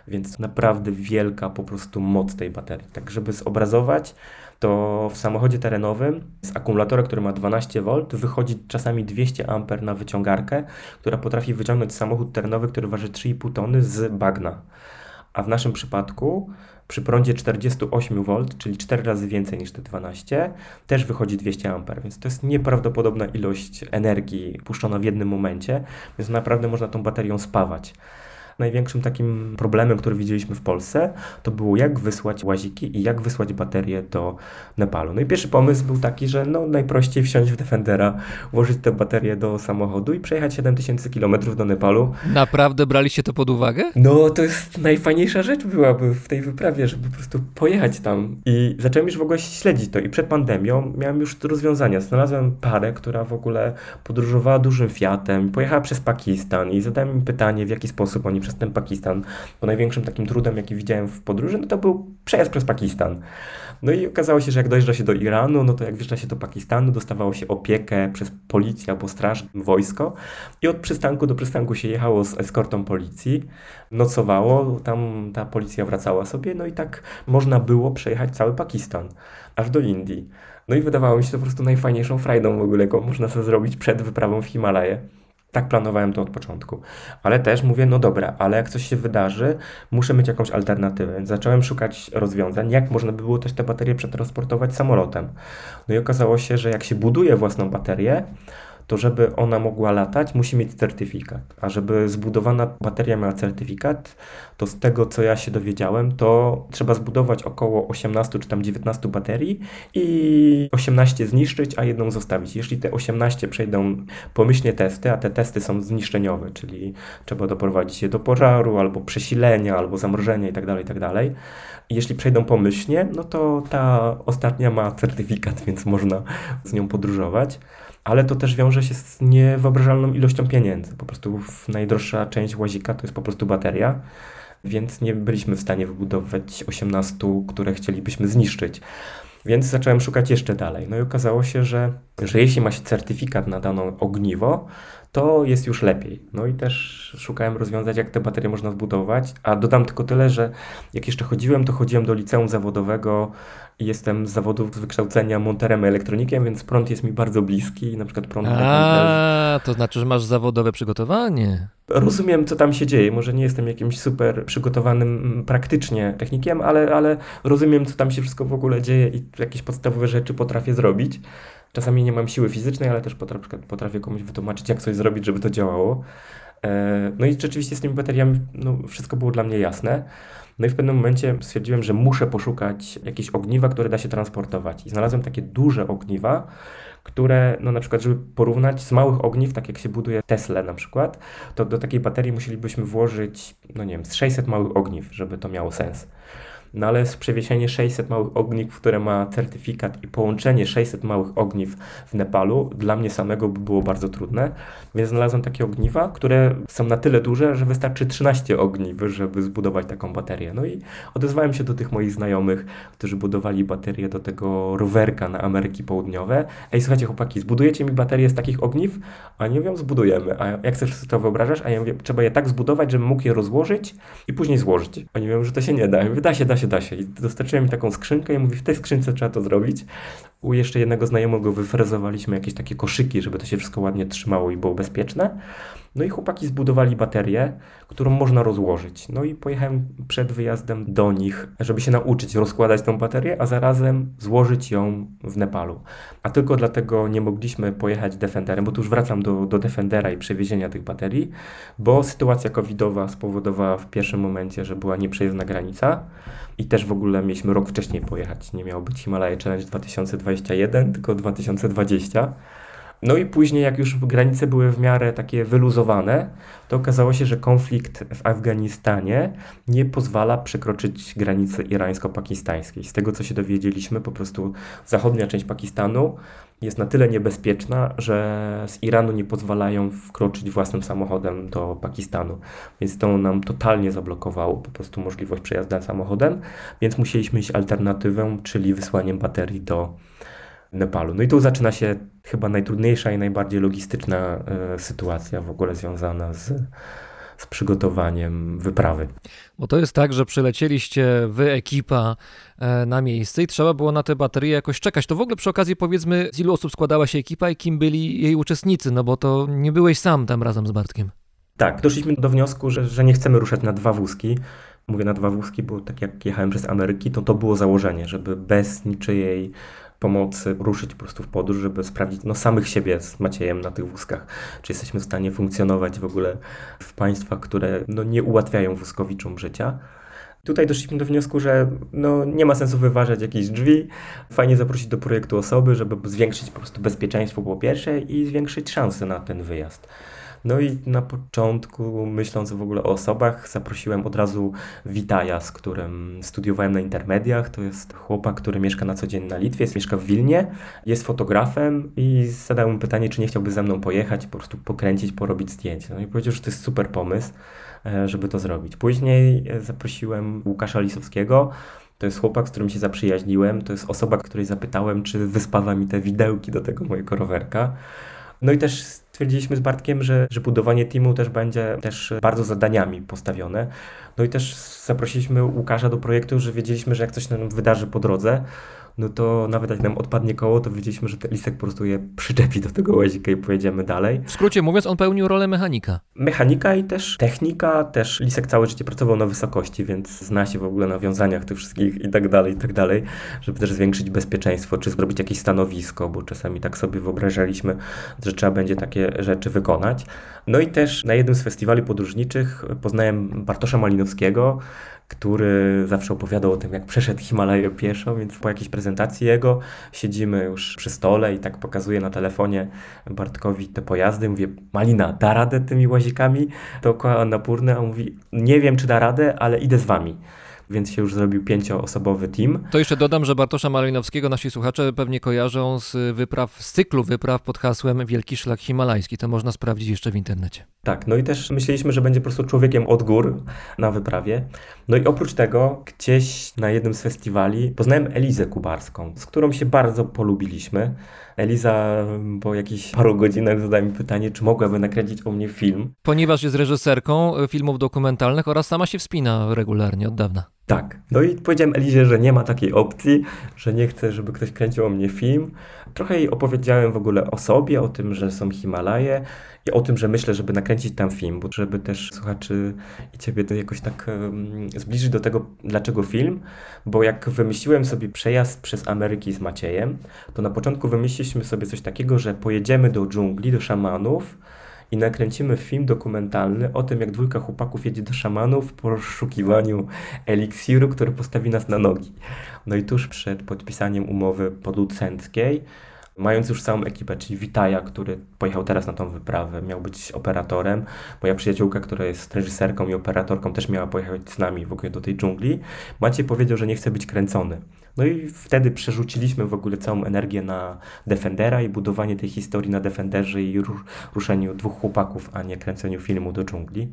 D: więc naprawdę wielka po prostu moc tej baterii. Tak, żeby zobrazować, to w samochodzie terenowym z akumulatora, który ma 12 V, wychodzi czasami 200 A na wyciągarkę, która potrafi wyciągnąć samochód terenowy, który waży 3,5 tony z bagna. A w naszym przypadku przy prądzie 48 V, czyli 4 razy więcej niż te 12, też wychodzi 200 A, więc to jest nieprawdopodobna ilość energii puszczona w jednym momencie, więc naprawdę można tą baterią spawać największym takim problemem, który widzieliśmy w Polsce, to było jak wysłać łaziki i jak wysłać baterie do Nepalu. No i pierwszy pomysł był taki, że no najprościej wsiąść w Defendera, włożyć te baterie do samochodu i przejechać 7000 km do Nepalu.
A: Naprawdę braliście to pod uwagę?
D: No to jest najfajniejsza rzecz byłaby w tej wyprawie, żeby po prostu pojechać tam. I zacząłem już w ogóle śledzić to i przed pandemią miałem już rozwiązania. Znalazłem parę, która w ogóle podróżowała dużym Fiatem, pojechała przez Pakistan i zadałem im pytanie, w jaki sposób oni ten Pakistan, bo największym takim trudem, jaki widziałem w podróży, no to był przejazd przez Pakistan. No i okazało się, że jak dojeżdża się do Iranu, no to jak wjeżdża się do Pakistanu, dostawało się opiekę przez policję albo straż, wojsko i od przystanku do przystanku się jechało z eskortą policji, nocowało, tam ta policja wracała sobie, no i tak można było przejechać cały Pakistan, aż do Indii. No i wydawało mi się to po prostu najfajniejszą frajdą w ogóle, jaką można sobie zrobić przed wyprawą w Himalaje. Tak planowałem to od początku. Ale też mówię, no dobra, ale jak coś się wydarzy, muszę mieć jakąś alternatywę. Zacząłem szukać rozwiązań, jak można by było też te baterie przetransportować samolotem. No i okazało się, że jak się buduje własną baterię, to żeby ona mogła latać, musi mieć certyfikat. A żeby zbudowana bateria miała certyfikat, to z tego co ja się dowiedziałem, to trzeba zbudować około 18 czy tam 19 baterii i 18 zniszczyć, a jedną zostawić. Jeśli te 18 przejdą pomyślnie testy, a te testy są zniszczeniowe, czyli trzeba doprowadzić je do pożaru, albo przesilenia, albo zamrożenia itd., itd. I jeśli przejdą pomyślnie, no to ta ostatnia ma certyfikat, więc można z nią podróżować ale to też wiąże się z niewyobrażalną ilością pieniędzy. Po prostu najdroższa część łazika to jest po prostu bateria, więc nie byliśmy w stanie wybudować 18, które chcielibyśmy zniszczyć. Więc zacząłem szukać jeszcze dalej. No i okazało się, że, że jeśli ma się certyfikat na dane ogniwo, to jest już lepiej. No i też szukałem rozwiązań, jak te baterie można zbudować. A dodam tylko tyle, że jak jeszcze chodziłem, to chodziłem do liceum zawodowego i jestem z zawodu z wykształcenia monterem elektronikiem, więc prąd jest mi bardzo bliski. Na przykład prąd
A: A, to znaczy, że masz zawodowe przygotowanie.
D: Rozumiem, co tam się dzieje. Może nie jestem jakimś super przygotowanym mm, praktycznie technikiem, ale, ale rozumiem, co tam się wszystko w ogóle dzieje i jakieś podstawowe rzeczy potrafię zrobić. Czasami nie mam siły fizycznej, ale też potrafię, potrafię komuś wytłumaczyć, jak coś zrobić, żeby to działało. E, no i rzeczywiście z tymi bateriami no, wszystko było dla mnie jasne. No i w pewnym momencie stwierdziłem, że muszę poszukać jakieś ogniwa, które da się transportować. I znalazłem takie duże ogniwa, które, no na przykład, żeby porównać z małych ogniw, tak jak się buduje Tesla na przykład, to do takiej baterii musielibyśmy włożyć, no nie wiem, z 600 małych ogniw, żeby to miało sens. No ale przewiezienie 600 małych ogniw, które ma certyfikat i połączenie 600 małych ogniw w Nepalu dla mnie samego by było bardzo trudne, więc znalazłem takie ogniwa, które są na tyle duże, że wystarczy 13 ogniw, żeby zbudować taką baterię. No i odezwałem się do tych moich znajomych, którzy budowali baterię do tego rowerka na Ameryki Południowe. Ej, słuchajcie chłopaki, zbudujecie mi baterię z takich ogniw? A oni mówią, zbudujemy. A jak chcesz to wyobrażasz? A ja mówię, trzeba je tak zbudować, żebym mógł je rozłożyć i później złożyć. Oni mówią, że to się nie da. Ja mówię, da się, da się, da się. I dostarczyłem mi taką skrzynkę i mówi, w tej skrzynce trzeba to zrobić. U jeszcze jednego znajomego wyfrezowaliśmy jakieś takie koszyki, żeby to się wszystko ładnie trzymało i było bezpieczne. No i chłopaki zbudowali baterię, którą można rozłożyć. No i pojechałem przed wyjazdem do nich, żeby się nauczyć rozkładać tą baterię, a zarazem złożyć ją w Nepalu. A tylko dlatego nie mogliśmy pojechać Defenderem, bo tu już wracam do, do Defendera i przewiezienia tych baterii, bo sytuacja covidowa spowodowała w pierwszym momencie, że była nieprzejezdna granica i też w ogóle mieliśmy rok wcześniej pojechać. Nie miał być Himalaya Challenge 2021, tylko 2020. No i później, jak już granice były w miarę takie wyluzowane, to okazało się, że konflikt w Afganistanie nie pozwala przekroczyć granicy irańsko-pakistańskiej. Z tego, co się dowiedzieliśmy, po prostu zachodnia część Pakistanu jest na tyle niebezpieczna, że z Iranu nie pozwalają wkroczyć własnym samochodem do Pakistanu. Więc to nam totalnie zablokowało po prostu możliwość przejazdu samochodem, więc musieliśmy iść alternatywą, czyli wysłaniem baterii do Nepalu. No i tu zaczyna się chyba najtrudniejsza i najbardziej logistyczna e, sytuacja w ogóle związana z, z przygotowaniem wyprawy.
A: Bo to jest tak, że przylecieliście wy, ekipa, e, na miejsce i trzeba było na te baterie jakoś czekać. To w ogóle przy okazji powiedzmy, z ilu osób składała się ekipa i kim byli jej uczestnicy, no bo to nie byłeś sam tam razem z Bartkiem.
D: Tak, doszliśmy do wniosku, że, że nie chcemy ruszać na dwa wózki. Mówię na dwa wózki, bo tak jak jechałem przez Ameryki, to to było założenie, żeby bez niczyjej pomocy ruszyć po prostu w podróż, żeby sprawdzić no, samych siebie z Maciejem na tych wózkach, czy jesteśmy w stanie funkcjonować w ogóle w państwach, które no, nie ułatwiają wózkowiczom życia. Tutaj doszliśmy do wniosku, że no, nie ma sensu wyważać jakichś drzwi. Fajnie zaprosić do projektu osoby, żeby zwiększyć po prostu bezpieczeństwo po pierwsze i zwiększyć szanse na ten wyjazd. No i na początku, myśląc w ogóle o osobach, zaprosiłem od razu Witaja, z którym studiowałem na intermediach. To jest chłopak, który mieszka na co dzień na Litwie, jest, mieszka w Wilnie, jest fotografem i zadałem mu pytanie, czy nie chciałby ze mną pojechać, po prostu pokręcić, porobić zdjęcia. No i powiedział, że to jest super pomysł, e, żeby to zrobić. Później e, zaprosiłem Łukasza Lisowskiego, to jest chłopak, z którym się zaprzyjaźniłem. To jest osoba, której zapytałem, czy wyspawa mi te widełki do tego mojego rowerka. No i też stwierdziliśmy z Bartkiem, że, że budowanie teamu też będzie też bardzo zadaniami postawione. No i też zaprosiliśmy Łukasza do projektu, że wiedzieliśmy, że jak coś nam wydarzy po drodze, no to nawet jak nam odpadnie koło, to wiedzieliśmy, że ten lisek po prostu je przyczepi do tego łazika i pojedziemy dalej.
A: W skrócie mówiąc, on pełnił rolę mechanika.
D: Mechanika i też technika, też Lisek całe życie pracował na wysokości, więc zna się w ogóle na wiązaniach tych wszystkich i tak dalej, i tak dalej, żeby też zwiększyć bezpieczeństwo, czy zrobić jakieś stanowisko, bo czasami tak sobie wyobrażaliśmy, że trzeba będzie takie rzeczy wykonać. No i też na jednym z festiwali podróżniczych poznałem Bartosza Malinowskiego, który zawsze opowiadał o tym, jak przeszedł Himalaję pieszo, więc po jakiejś prezentacji jego siedzimy już przy stole i tak pokazuję na telefonie Bartkowi te pojazdy. Mówię, Malina, da radę tymi łazikami dookoła Annapurny? A on mówi, nie wiem, czy da radę, ale idę z wami. Więc się już zrobił pięcioosobowy team.
A: To jeszcze dodam, że Bartosza Malinowskiego nasi słuchacze pewnie kojarzą z wypraw, z cyklu wypraw pod hasłem Wielki Szlak Himalajski. To można sprawdzić jeszcze w internecie.
D: Tak, no i też myśleliśmy, że będzie po prostu człowiekiem od gór na wyprawie. No i oprócz tego, gdzieś na jednym z festiwali poznałem Elizę Kubarską, z którą się bardzo polubiliśmy. Eliza po jakichś paru godzinach zadała mi pytanie, czy mogłaby nakręcić o mnie film.
A: Ponieważ jest reżyserką e, filmów dokumentalnych oraz sama się wspina regularnie od dawna.
D: Tak. No i powiedziałem Elizie, że nie ma takiej opcji, że nie chcę, żeby ktoś kręcił o mnie film. Trochę jej opowiedziałem w ogóle o sobie, o tym, że są Himalaje o tym, że myślę, żeby nakręcić tam film, bo żeby też słuchaczy i ciebie jakoś tak um, zbliżyć do tego, dlaczego film, bo jak wymyśliłem sobie przejazd przez Ameryki z Maciejem, to na początku wymyśliliśmy sobie coś takiego, że pojedziemy do dżungli, do szamanów, i nakręcimy film dokumentalny o tym, jak dwójka chłopaków jedzie do szamanów w poszukiwaniu eliksiru, który postawi nas na nogi. No i tuż przed podpisaniem umowy producenckiej, mając już całą ekipę, czyli Witaja, który pojechał teraz na tą wyprawę, miał być operatorem, moja przyjaciółka, która jest reżyserką i operatorką, też miała pojechać z nami w ogóle do tej dżungli, Maciej powiedział, że nie chce być kręcony. No i wtedy przerzuciliśmy w ogóle całą energię na Defendera i budowanie tej historii na Defenderze i ruszeniu dwóch chłopaków, a nie kręceniu filmu do dżungli.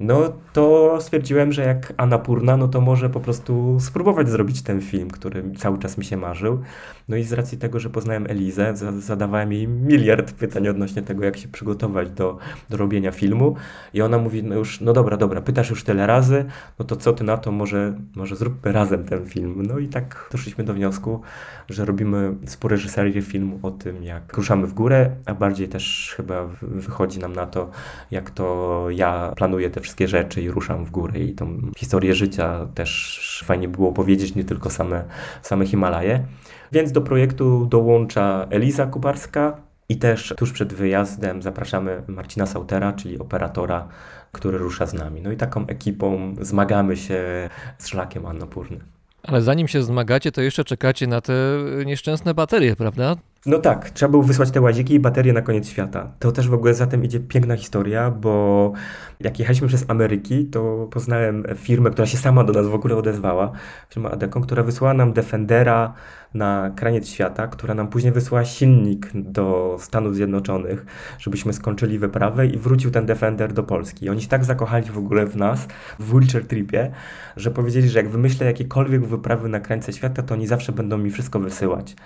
D: No to stwierdziłem, że jak Anapurna, no to może po prostu spróbować zrobić ten film, który cały czas mi się marzył. No i z racji tego, że poznałem Elizę, zadawałem jej miliard pytań odnośnie tego, jak się przygotować do, do robienia filmu. I ona mówi, no już, no dobra, dobra, pytasz już tyle razy, no to co ty na to, może, może zróbmy razem ten film. No i tak doszliśmy do wniosku, że robimy współreżyserię filmu o tym, jak ruszamy w górę, a bardziej też chyba wychodzi nam na to, jak to ja planuję te wszystkie rzeczy i ruszam w górę i tą historię życia też fajnie było powiedzieć, nie tylko same, same Himalaje. Więc do projektu dołącza Eliza Kubarska i też tuż przed wyjazdem zapraszamy Marcina Sautera, czyli operatora, który rusza z nami. No i taką ekipą zmagamy się z szlakiem Annapurny.
A: Ale zanim się zmagacie, to jeszcze czekacie na te nieszczęsne baterie, prawda?
D: No tak, trzeba było wysłać te łaziki i baterie na koniec świata. To też w ogóle za tym idzie piękna historia, bo jak jechaliśmy przez Ameryki, to poznałem firmę, która się sama do nas w ogóle odezwała, firma Adecon, która wysłała nam Defendera na kraniec świata, która nam później wysłała silnik do Stanów Zjednoczonych, żebyśmy skończyli wyprawę i wrócił ten Defender do Polski. I oni się tak zakochali w ogóle w nas, w Wheelchair Tripie, że powiedzieli, że jak wymyślę jakiekolwiek wyprawy na krańce świata, to oni zawsze będą mi wszystko wysyłać.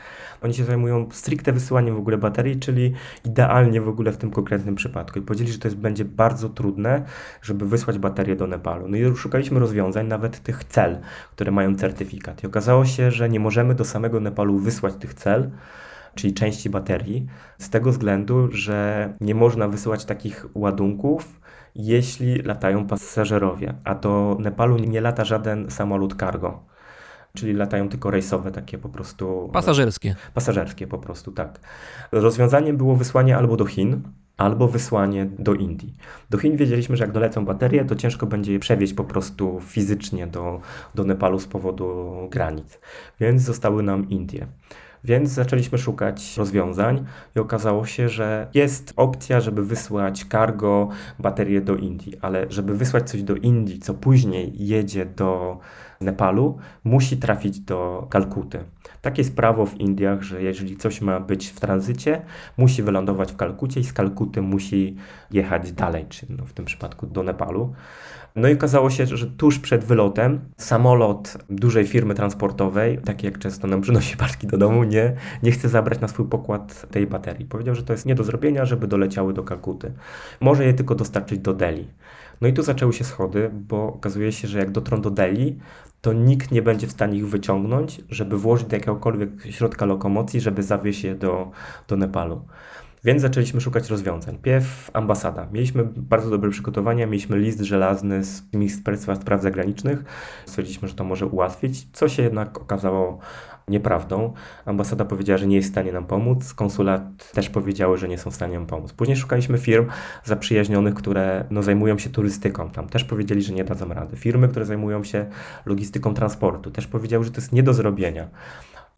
D: Oni się zajmują stricte wysyłaniem w ogóle baterii, czyli idealnie w ogóle w tym konkretnym przypadku. I powiedzieli, że to jest, będzie bardzo trudne, żeby wysłać baterię do Nepalu. No i szukaliśmy rozwiązań, nawet tych cel, które mają certyfikat. I okazało się, że nie możemy do samego Nepalu wysłać tych cel, czyli części baterii, z tego względu, że nie można wysyłać takich ładunków, jeśli latają pasażerowie, a do Nepalu nie lata żaden samolot cargo czyli latają tylko rejsowe, takie po prostu.
A: Pasażerskie.
D: Pasażerskie po prostu, tak. Rozwiązaniem było wysłanie albo do Chin, albo wysłanie do Indii. Do Chin wiedzieliśmy, że jak dolecą baterie, to ciężko będzie je przewieźć po prostu fizycznie do, do Nepalu z powodu granic, więc zostały nam Indie. Więc zaczęliśmy szukać rozwiązań i okazało się, że jest opcja, żeby wysłać cargo, baterię do Indii, ale żeby wysłać coś do Indii, co później jedzie do Nepalu, musi trafić do Kalkuty. Takie jest prawo w Indiach, że jeżeli coś ma być w tranzycie, musi wylądować w Kalkucie i z Kalkuty musi jechać dalej, czyli no w tym przypadku do Nepalu. No i okazało się, że tuż przed wylotem samolot dużej firmy transportowej, taki jak często nam przynosi paczki do domu, nie, nie chce zabrać na swój pokład tej baterii. Powiedział, że to jest nie do zrobienia, żeby doleciały do Kalkuty. Może je tylko dostarczyć do Delhi. No i tu zaczęły się schody, bo okazuje się, że jak dotrą do Delhi, to nikt nie będzie w stanie ich wyciągnąć, żeby włożyć do jakiegokolwiek środka lokomocji, żeby zawieźć je do, do Nepalu. Więc zaczęliśmy szukać rozwiązań. Pierw ambasada. Mieliśmy bardzo dobre przygotowania, mieliśmy list żelazny z Ministerstwa Spraw Zagranicznych. Stwierdziliśmy, że to może ułatwić, co się jednak okazało nieprawdą. Ambasada powiedziała, że nie jest w stanie nam pomóc. Konsulat też powiedziały, że nie są w stanie nam pomóc. Później szukaliśmy firm zaprzyjaźnionych, które no, zajmują się turystyką. Tam też powiedzieli, że nie dadzą rady. Firmy, które zajmują się logistyką transportu, też powiedziały, że to jest nie do zrobienia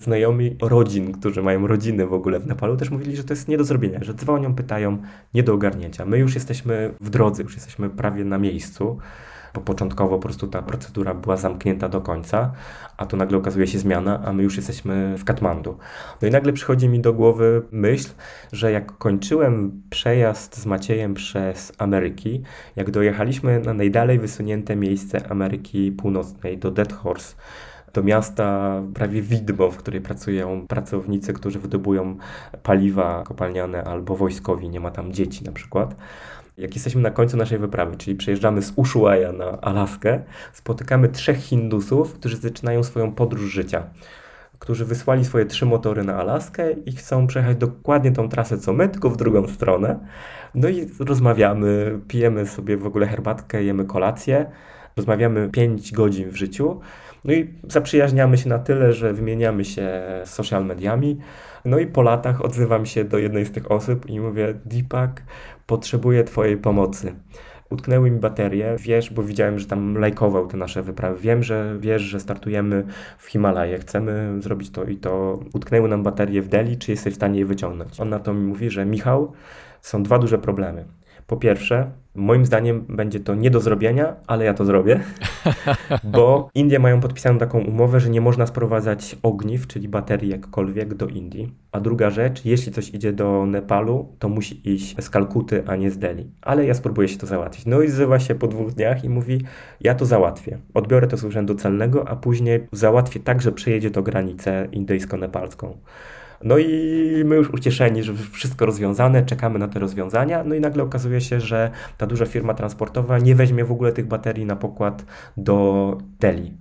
D: znajomi rodzin, którzy mają rodziny w ogóle w Nepalu, też mówili, że to jest nie do zrobienia, że dzwonią, pytają, nie do ogarnięcia. My już jesteśmy w drodze, już jesteśmy prawie na miejscu, bo początkowo po prostu ta procedura była zamknięta do końca, a tu nagle okazuje się zmiana, a my już jesteśmy w Katmandu. No i nagle przychodzi mi do głowy myśl, że jak kończyłem przejazd z Maciejem przez Ameryki, jak dojechaliśmy na najdalej wysunięte miejsce Ameryki Północnej, do Dead Horse, do miasta prawie widmo, w której pracują pracownicy, którzy wydobują paliwa kopalniane albo wojskowi, nie ma tam dzieci na przykład. Jak jesteśmy na końcu naszej wyprawy, czyli przejeżdżamy z Ushuaia na Alaskę, spotykamy trzech Hindusów, którzy zaczynają swoją podróż życia którzy wysłali swoje trzy motory na Alaskę i chcą przejechać dokładnie tą trasę co my, tylko w drugą stronę. No i rozmawiamy, pijemy sobie w ogóle herbatkę, jemy kolację, rozmawiamy 5 godzin w życiu. No i zaprzyjaźniamy się na tyle, że wymieniamy się social mediami. No i po latach odzywam się do jednej z tych osób i mówię: Deepak, potrzebuję Twojej pomocy. Utknęły mi baterie, wiesz, bo widziałem, że tam lajkował te nasze wyprawy. Wiem, że wiesz, że startujemy w Himalaje, chcemy zrobić to i to. Utknęły nam baterie w Delhi, czy jesteś w stanie je wyciągnąć? On na to mi mówi, że Michał, są dwa duże problemy. Po pierwsze, moim zdaniem będzie to nie do zrobienia, ale ja to zrobię, *laughs* bo Indie mają podpisaną taką umowę, że nie można sprowadzać ogniw, czyli baterii jakkolwiek do Indii. A druga rzecz, jeśli coś idzie do Nepalu, to musi iść z Kalkuty, a nie z Delhi. Ale ja spróbuję się to załatwić. No i zzywa się po dwóch dniach i mówi, ja to załatwię. Odbiorę to z urzędu celnego, a później załatwię tak, że przejedzie to granicę indyjsko-nepalską. No i my już ucieszeni, że wszystko rozwiązane, czekamy na te rozwiązania. No i nagle okazuje się, że ta duża firma transportowa nie weźmie w ogóle tych baterii na pokład do Delhi.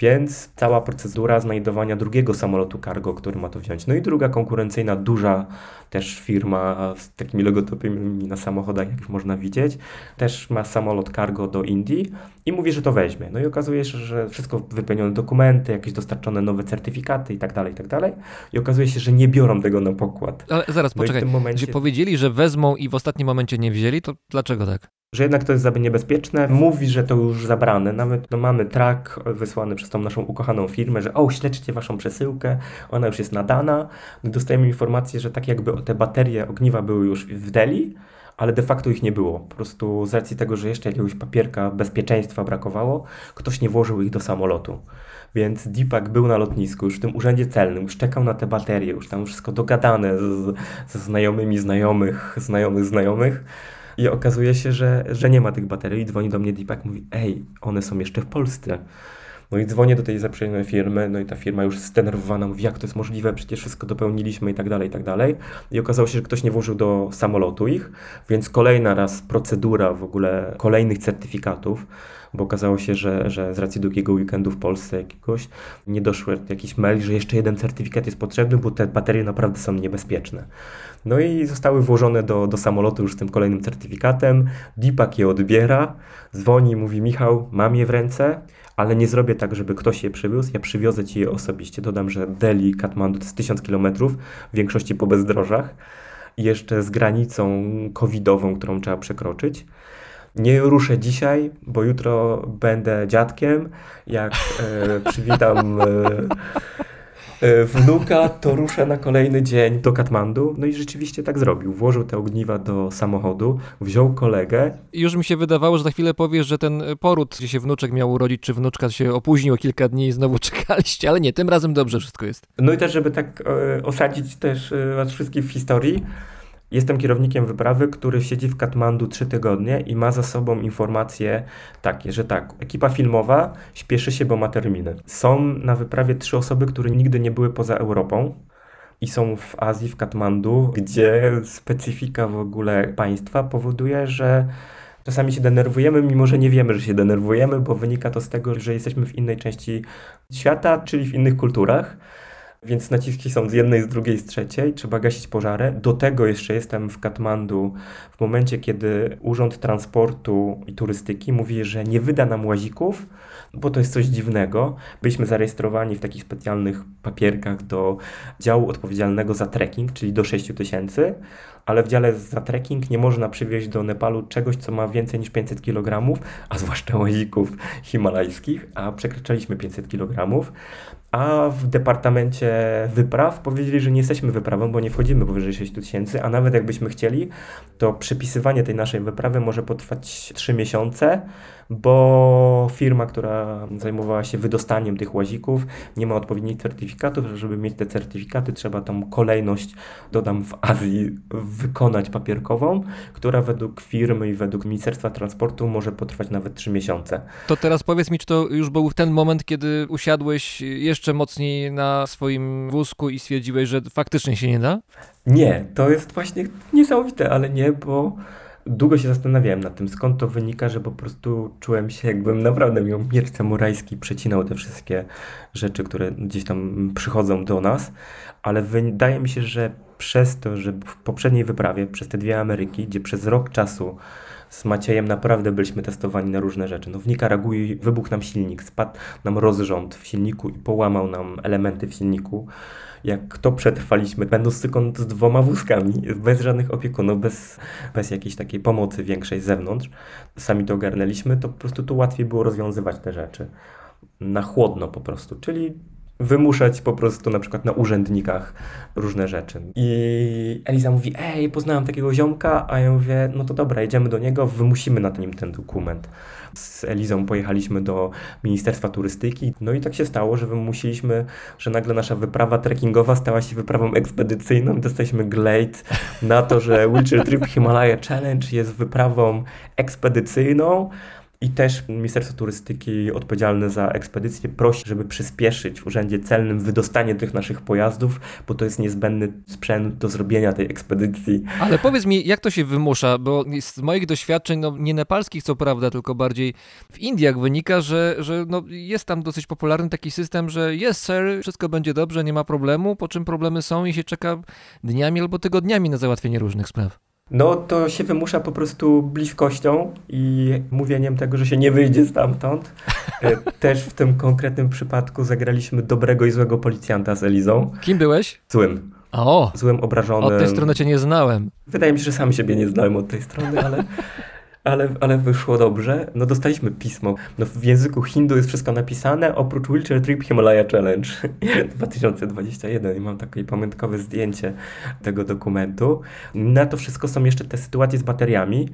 D: Więc cała procedura znajdowania drugiego samolotu cargo, który ma to wziąć. No i druga konkurencyjna, duża też firma z takimi logotypami na samochodach, jak można widzieć, też ma samolot cargo do Indii i mówi, że to weźmie. No i okazuje się, że wszystko wypełnione dokumenty, jakieś dostarczone nowe certyfikaty i tak dalej, i tak dalej. I okazuje się, że nie biorą tego na pokład.
A: Ale zaraz,
D: No
A: poczekaj.
D: momencie-
A: Gdzie powiedzieli, że wezmą i w ostatnim momencie nie wzięli, to dlaczego tak?
D: że jednak to jest niebezpieczne. Mówi, że to już zabrane. Nawet no, mamy track wysłany przez tą naszą ukochaną firmę, że o, śledźcie waszą przesyłkę, ona już jest nadana. Dostajemy informację, że tak jakby te baterie ogniwa były już w Delhi, ale de facto ich nie było. Po prostu z racji tego, że jeszcze jakiegoś papierka bezpieczeństwa brakowało, ktoś nie włożył ich do samolotu. Więc Deepak był na lotnisku, już w tym urzędzie celnym, już czekał na te baterie, już tam wszystko dogadane ze znajomymi znajomych, znajomych znajomych. I okazuje się, że, że nie ma tych baterii. Dzwoni do mnie Deepak, mówi, ej, one są jeszcze w Polsce. No i dzwonię do tej zaprzyjaźnionej firmy, no i ta firma już zdenerwowana mówi, jak to jest możliwe, przecież wszystko dopełniliśmy i tak dalej, i tak dalej. I okazało się, że ktoś nie włożył do samolotu ich, więc kolejna raz procedura w ogóle kolejnych certyfikatów, bo okazało się, że, że z racji długiego weekendu w Polsce jakiegoś nie doszły jakiś mail, że jeszcze jeden certyfikat jest potrzebny, bo te baterie naprawdę są niebezpieczne. No i zostały włożone do, do samolotu już z tym kolejnym certyfikatem. Deepak je odbiera, dzwoni i mówi: Michał, mam je w ręce, ale nie zrobię tak, żeby ktoś je przywiózł. Ja przywiozę ci je osobiście. Dodam, że Delhi, Katmandu to jest 1000 km, w większości po bezdrożach. Jeszcze z granicą covidową, którą trzeba przekroczyć. Nie ruszę dzisiaj, bo jutro będę dziadkiem. Jak e, przywitam. E, wnuka, to ruszę na kolejny dzień do Katmandu. No i rzeczywiście tak zrobił. Włożył te ogniwa do samochodu, wziął kolegę.
A: Już mi się wydawało, że za chwilę powiesz, że ten poród, gdzie się wnuczek miał urodzić, czy wnuczka się opóźnił o kilka dni i znowu *laughs* czekaliście, ale nie, tym razem dobrze wszystko jest.
D: No i też, żeby tak e, osadzić też e, was wszystkich w historii, jestem kierownikiem wyprawy, który siedzi w Katmandu trzy tygodnie i ma za sobą informacje takie, że tak, ekipa filmowa śpieszy się, bo ma terminy. Są na wyprawie trzy osoby, które nigdy nie były poza Europą. I są w Azji, w Katmandu, gdzie specyfika w ogóle państwa powoduje, że czasami się denerwujemy, mimo że nie wiemy, że się denerwujemy, bo wynika to z tego, że jesteśmy w innej części świata, czyli w innych kulturach. Więc naciski są z jednej, z drugiej, z trzeciej. Trzeba gasić pożary. Do tego jeszcze jestem w Katmandu w momencie, kiedy Urząd Transportu i Turystyki mówi, że nie wyda nam łazików, bo to jest coś dziwnego. Byliśmy zarejestrowani w takich specjalnych papierkach do działu odpowiedzialnego za trekking, czyli do 6 tysięcy, ale w dziale za trekking nie można przywieźć do Nepalu czegoś, co ma więcej niż 500 kg, a zwłaszcza łazików himalajskich, a przekraczaliśmy 500 kg. A w departamencie wypraw powiedzieli, że nie jesteśmy wyprawą, bo nie wchodzimy powyżej 6 tysięcy, a nawet jakbyśmy chcieli, to przepisywanie tej naszej wyprawy może potrwać 3 miesiące, bo firma, która zajmowała się wydostaniem tych łazików, nie ma odpowiednich certyfikatów. Żeby mieć te certyfikaty, trzeba tą kolejność, dodam w Azji, wykonać papierkową, która według firmy i według Ministerstwa Transportu może potrwać nawet 3 miesiące.
A: To teraz powiedz mi, czy to już był ten moment, kiedy usiadłeś jeszcze mocniej na swoim wózku i stwierdziłeś, że faktycznie się nie da?
D: Nie, to jest właśnie niesamowite, ale nie, bo długo się zastanawiałem nad tym, skąd to wynika, że po prostu czułem się, jakbym naprawdę miał miecz samurajski, przecinał te wszystkie rzeczy, które gdzieś tam przychodzą do nas, ale wydaje mi się, że przez to, że w poprzedniej wyprawie, przez te dwie Ameryki, gdzie przez rok czasu z Maciejem naprawdę byliśmy testowani na różne rzeczy. No w Nikaragui wybuchł nam silnik, spadł nam rozrząd w silniku i połamał nam elementy w silniku. Jak to przetrwaliśmy, będąc tylko z dwoma wózkami, bez żadnych opiekunów, bez, bez jakiejś takiej pomocy większej z zewnątrz, sami to ogarnęliśmy, to po prostu tu łatwiej było rozwiązywać te rzeczy. Na chłodno po prostu, czyli wymuszać po prostu na przykład na urzędnikach różne rzeczy. I Eliza mówi, ej, poznałam takiego ziomka, a ja mówię, no to dobra, jedziemy do niego, wymusimy na nim ten dokument. Z Elizą pojechaliśmy do Ministerstwa Turystyki, no i tak się stało, że wymusiliśmy, że nagle nasza wyprawa trekkingowa stała się wyprawą ekspedycyjną. Dostaliśmy glade na to, że Wheelchair Trip Himalaya Challenge jest wyprawą ekspedycyjną, i też Ministerstwo Turystyki odpowiedzialne za ekspedycję prosi, żeby przyspieszyć w Urzędzie Celnym wydostanie tych naszych pojazdów, bo to jest niezbędny sprzęt do zrobienia tej ekspedycji.
A: Ale powiedz mi, jak to się wymusza, bo z moich doświadczeń, no nie nepalskich co prawda, tylko bardziej w Indiach wynika, że, że no, jest tam dosyć popularny taki system, że jest sir, wszystko będzie dobrze, nie ma problemu, po czym problemy są i się czeka dniami albo tygodniami na załatwienie różnych spraw.
D: No to się wymusza po prostu bliskością i mówieniem tego, że się nie wyjdzie stamtąd. E, *laughs* Też w tym konkretnym przypadku zagraliśmy dobrego i złego policjanta z Elizą.
A: Kim byłeś?
D: Złym.
A: O,
D: Złym, obrażonym.
A: od tej strony cię nie znałem.
D: Wydaje mi się, że sam siebie nie znałem od tej strony, ale, *laughs* ale, ale wyszło dobrze. No dostaliśmy pismo. No w języku hindu jest wszystko napisane, oprócz Wheelchair Trip Himalaya Challenge *laughs* 2021 i mam takie pamiątkowe zdjęcie tego dokumentu. Na to wszystko są jeszcze te sytuacje z bateriami.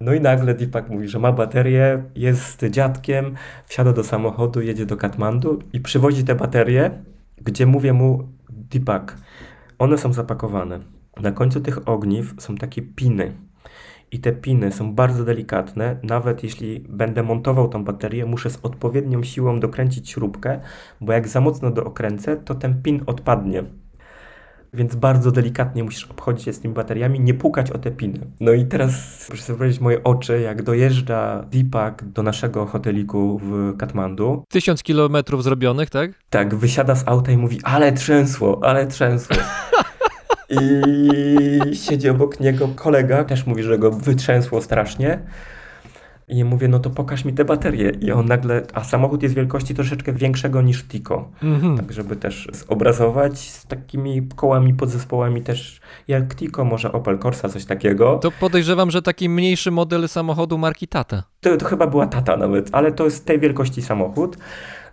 D: No i nagle Deepak mówi, że ma baterię, jest dziadkiem, wsiada do samochodu, jedzie do Katmandu i przywozi te baterie, gdzie mówię mu, Deepak, one są zapakowane. Na końcu tych ogniw są takie piny. I te piny są bardzo delikatne. Nawet jeśli będę montował tą baterię, muszę z odpowiednią siłą dokręcić śrubkę, bo jak za mocno dookręcę, to ten pin odpadnie. Więc bardzo delikatnie musisz obchodzić się z tymi bateriami, nie pukać o te piny. No i teraz proszę sobie wyobrazić moje oczy, jak dojeżdża Deepak do naszego hoteliku w Katmandu.
A: Tysiąc kilometrów zrobionych, tak?
D: Tak, wysiada z auta i mówi, ale trzęsło, ale trzęsło. *laughs* I siedzi obok niego kolega, też mówi, że go wytrzęsło strasznie. I mówię, no to pokaż mi te baterie. I on nagle, a samochód jest wielkości troszeczkę większego niż Tico.
A: Mhm.
D: Tak, żeby też zobrazować z takimi kołami, podzespołami też jak Tico, może Opel Corsa, coś takiego.
A: To podejrzewam, że taki mniejszy model samochodu marki Tata.
D: To, to chyba była tata nawet, ale to jest tej wielkości samochód.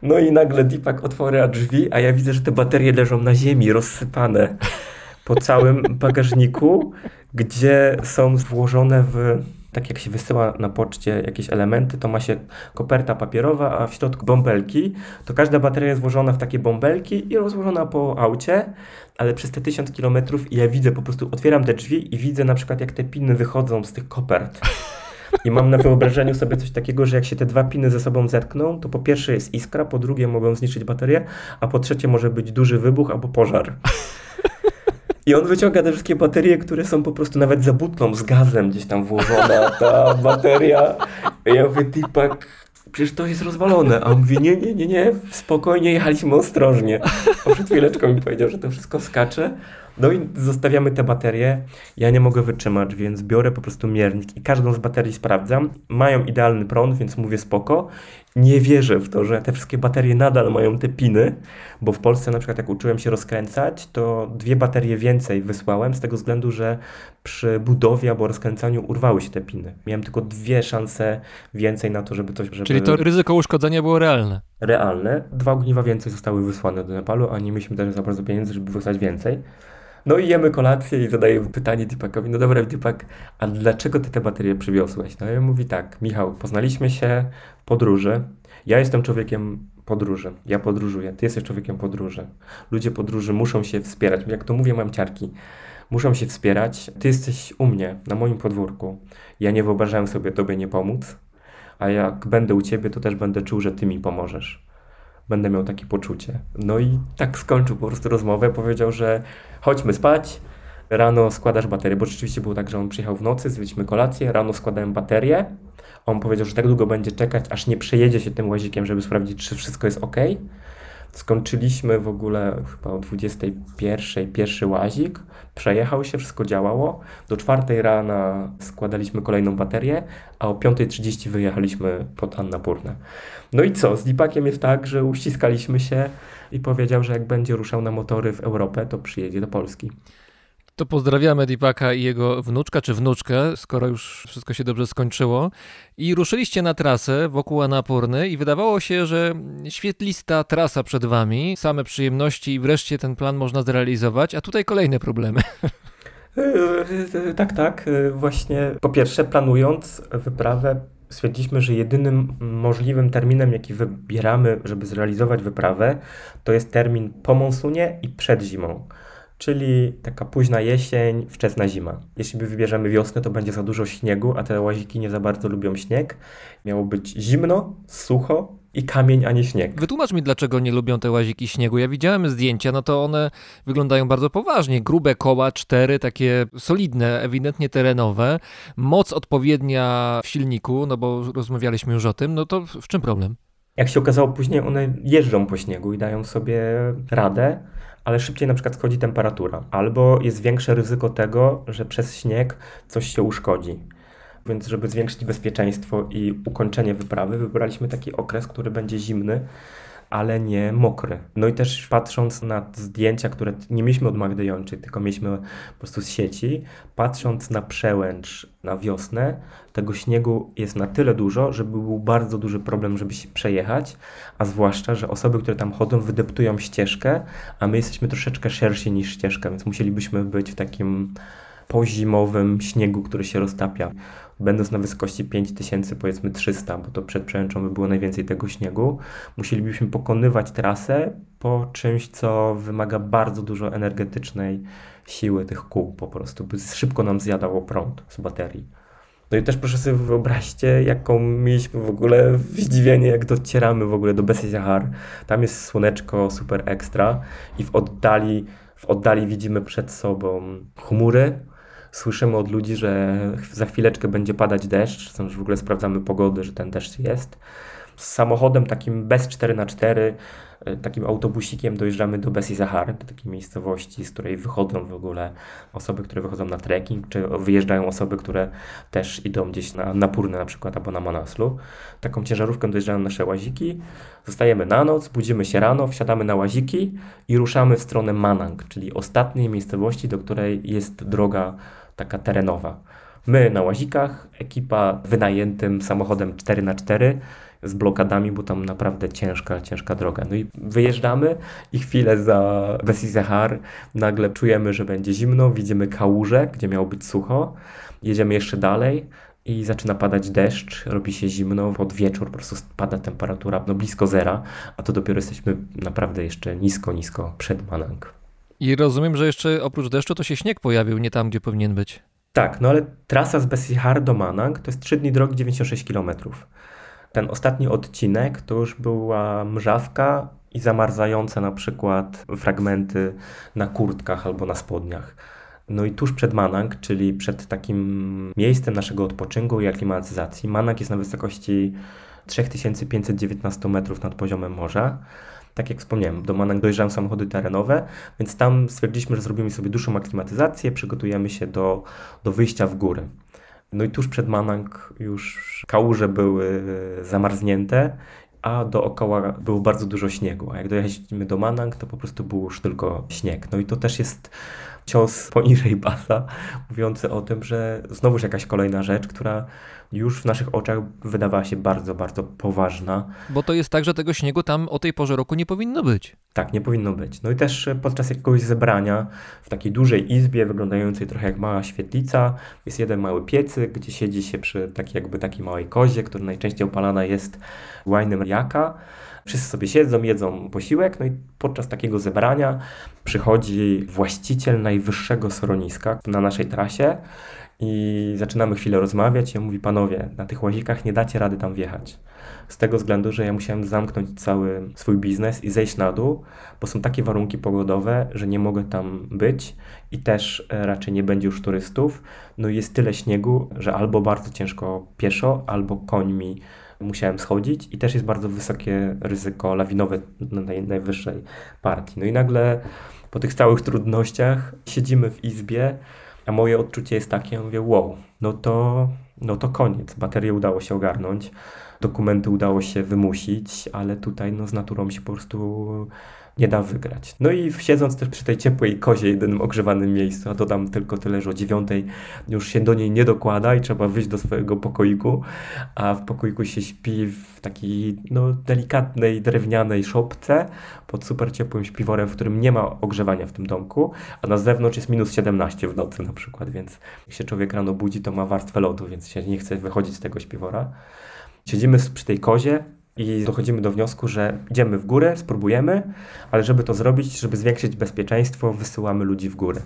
D: No i nagle Deepak otwiera drzwi, a ja widzę, że te baterie leżą na ziemi, rozsypane po całym bagażniku, gdzie są włożone w, tak jak się wysyła na poczcie jakieś elementy, to ma się koperta papierowa, a w środku bąbelki, to każda bateria jest włożona w takie bąbelki i rozłożona po aucie, ale przez te tysiąc kilometrów ja widzę, po prostu otwieram te drzwi i widzę na przykład jak te piny wychodzą z tych kopert. I mam na wyobrażeniu sobie coś takiego, że jak się te dwa piny ze sobą zetkną, to po pierwsze jest iskra, po drugie mogą zniszczyć baterię, a po trzecie może być duży wybuch albo pożar. I on wyciąga te wszystkie baterie, które są po prostu nawet za butlą z gazem gdzieś tam włożona, ta *laughs* bateria. I ja mówię, Deepak, przecież to jest rozwalone. A on mówi, nie, nie, nie, nie, spokojnie, jechaliśmy ostrożnie. A przed chwileczką mi powiedział, że to wszystko skacze. No i zostawiamy te baterie. Ja nie mogę wytrzymać, więc biorę po prostu miernik i każdą z baterii sprawdzam. Mają idealny prąd, więc mówię spoko. Nie wierzę w to, że te wszystkie baterie nadal mają te piny, bo w Polsce na przykład jak uczyłem się rozkręcać, to dwie baterie więcej wysłałem z tego względu, że przy budowie albo rozkręcaniu urwały się te piny. Miałem tylko dwie szanse więcej na to, żeby coś... Żeby...
A: Czyli to ryzyko uszkodzenia było realne.
D: realne. Dwa ogniwa więcej zostały wysłane do Nepalu, a nie mieliśmy też za bardzo pieniędzy, żeby wysłać więcej. No i jemy kolację i zadaję pytanie Deepakowi, no dobra Deepak, a dlaczego ty te baterie przywiozłeś? No i on mówi tak, Michał, poznaliśmy się w podróży, ja jestem człowiekiem podróży, ja podróżuję, ty jesteś człowiekiem podróży. Ludzie podróży muszą się wspierać, jak to mówię mam ciarki, muszą się wspierać. Ty jesteś u mnie, na moim podwórku, ja nie wyobrażałem sobie tobie nie pomóc, a jak będę u ciebie, to też będę czuł, że ty mi pomożesz będę miał takie poczucie. No i tak skończył po prostu rozmowę. Powiedział, że chodźmy spać, rano składasz baterię, bo rzeczywiście było tak, że on przyjechał w nocy, zjedliśmy kolację, rano składałem baterię. On powiedział, że tak długo będzie czekać, aż nie przejedzie się tym łazikiem, żeby sprawdzić, czy wszystko jest ok. Skończyliśmy w ogóle chyba o 21 pierwszy łazik, przejechał się, wszystko działało. Do czwartej rana składaliśmy kolejną baterię, a o 5.30 wyjechaliśmy pod Annapurnę. No i co, z Deepakiem jest tak, że uściskaliśmy się i powiedział, że jak będzie ruszał na motory w Europę, to przyjedzie do Polski.
A: To pozdrawiamy Deepaka i jego wnuczka czy wnuczkę, skoro już wszystko się dobrze skończyło. I ruszyliście na trasę wokół Anapurny i wydawało się, że świetlista trasa przed wami, same przyjemności i wreszcie ten plan można zrealizować, a tutaj kolejne problemy. *laughs*
D: Yy, Tak, tak. Yy, Właśnie po pierwsze, planując wyprawę, stwierdziliśmy, że jedynym możliwym terminem, jaki wybieramy, żeby zrealizować wyprawę, to jest termin po monsunie i przed zimą. Czyli taka późna jesień, wczesna zima. Jeśli wybierzemy wiosnę, to będzie za dużo śniegu, a te łaziki nie za bardzo lubią śnieg. Miało być zimno, sucho i kamień, a nie śnieg.
A: Wytłumacz mi, dlaczego nie lubią te łaziki śniegu. Ja widziałem zdjęcia, no to one wyglądają bardzo poważnie. Grube koła, cztery, takie solidne, ewidentnie terenowe. Moc odpowiednia w silniku, no bo rozmawialiśmy już o tym. No to w czym problem?
D: Jak się okazało później, one jeżdżą po śniegu i dają sobie radę, ale szybciej na przykład schodzi temperatura, albo jest większe ryzyko tego, że przez śnieg coś się uszkodzi. Więc żeby zwiększyć bezpieczeństwo i ukończenie wyprawy, wybraliśmy taki okres, który będzie zimny, ale nie mokry. No i też patrząc na zdjęcia, które nie mieliśmy od Magdy tylko mieliśmy po prostu z sieci, patrząc na przełęcz na wiosnę, tego śniegu jest na tyle dużo, żeby był bardzo duży problem, żeby się przejechać, a zwłaszcza, że osoby, które tam chodzą, wydeptują ścieżkę, a my jesteśmy troszeczkę szersi niż ścieżka, więc musielibyśmy być w takim pozimowym śniegu, który się roztapia. Będąc na wysokości 5000, powiedzmy 300, bo to przed przełęczą by było najwięcej tego śniegu, musielibyśmy pokonywać trasę po czymś, co wymaga bardzo dużo energetycznej siły tych kół po prostu, by szybko nam zjadało prąd z baterii. No i też proszę sobie wyobraźcie, jaką mieliśmy w ogóle zdziwienie, jak docieramy w ogóle do Bessie. Tam jest słoneczko super ekstra i w oddali, w oddali widzimy przed sobą chmury. Słyszymy od ludzi, że za chwileczkę będzie padać deszcz, już w ogóle sprawdzamy pogody, że ten deszcz jest. Z samochodem takim bez 4x4, y, takim autobusikiem dojeżdżamy do Bessie Zahar, do takiej miejscowości, z której wychodzą w ogóle osoby, które wychodzą na trekking, czy wyjeżdżają osoby, które też idą gdzieś na, na Purnę na przykład, albo na Manaslu. Taką ciężarówką dojeżdżają nasze łaziki, zostajemy na noc, budzimy się rano, wsiadamy na łaziki i ruszamy w stronę Manang, czyli ostatniej miejscowości, do której jest droga taka terenowa. My na łazikach, ekipa wynajętym samochodem 4x4 z blokadami, bo tam naprawdę ciężka, ciężka droga. No i wyjeżdżamy i chwilę za Besizahar nagle czujemy, że będzie zimno, widzimy kałużę, gdzie miało być sucho, jedziemy jeszcze dalej i zaczyna padać deszcz, robi się zimno, pod wieczór po prostu spada temperatura no blisko zera, a to dopiero jesteśmy naprawdę jeszcze nisko, nisko przed Manang.
A: I rozumiem, że jeszcze oprócz deszczu to się śnieg pojawił nie tam, gdzie powinien być.
D: Tak, no ale trasa z Besihar do Manang to jest 3 dni drogi 96 km. Ten ostatni odcinek to już była mrzawka i zamarzające na przykład fragmenty na kurtkach albo na spodniach. No i tuż przed Manang, czyli przed takim miejscem naszego odpoczynku i aklimatyzacji, Manang jest na wysokości 3519 metrów nad poziomem morza. Tak jak wspomniałem, do Manang dojeżdżają samochody terenowe, więc tam stwierdziliśmy, że zrobimy sobie dłuższą aklimatyzację, przygotujemy się do, do wyjścia w góry. No i tuż przed Manang już kałuże były zamarznięte, a dookoła było bardzo dużo śniegu. A jak dojechaliśmy do Manang, to po prostu był już tylko śnieg. No i to też jest cios poniżej *laughs* basa, mówiący o tym, że znowuż jakaś kolejna rzecz, która już w naszych oczach wydawała się bardzo, bardzo poważna.
A: Bo to jest tak, że tego śniegu tam o tej porze roku nie powinno być.
D: Tak, nie powinno być. No i też podczas jakiegoś zebrania w takiej dużej izbie, wyglądającej trochę jak mała świetlica, jest jeden mały piecyk, gdzie siedzi się przy takiej jakby takiej małej kozie, która najczęściej opalana jest łajnem jaka. Wszyscy sobie siedzą, jedzą posiłek, no i podczas takiego zebrania przychodzi właściciel najwyższego schroniska na naszej trasie i zaczynamy chwilę rozmawiać i on mówi, panowie, na tych łazikach nie dacie rady tam wjechać. Z tego względu, że ja musiałem zamknąć cały swój biznes i zejść na dół, bo są takie warunki pogodowe, że nie mogę tam być i też e, raczej nie będzie już turystów. No i jest tyle śniegu, że albo bardzo ciężko pieszo, albo końmi musiałem schodzić i też jest bardzo wysokie ryzyko lawinowe na naj, najwyższej partii. No i nagle po tych całych trudnościach siedzimy w izbie, a moje odczucie jest takie, ja mówię, wow, no to, no to koniec. Baterię udało się ogarnąć, dokumenty udało się wymusić, ale tutaj no, z naturą się po prostu nie da wygrać. No i siedząc też przy tej ciepłej kozie, jedynym ogrzewanym miejscu, a dodam tylko tyle, że o dziewiątej już się do niej nie dokłada i trzeba wyjść do swojego pokoiku, a w pokoiku się śpi w takiej no, delikatnej, drewnianej szopce pod super ciepłym śpiworem, w którym nie ma ogrzewania w tym domku, a na zewnątrz jest minus 17 w nocy na przykład, więc jak się człowiek rano budzi, to ma warstwę lodu, więc się nie chce wychodzić z tego śpiwora. Siedzimy przy tej kozie, i dochodzimy do wniosku, że idziemy w górę, spróbujemy, ale żeby to zrobić, żeby zwiększyć bezpieczeństwo, wysyłamy ludzi w górę.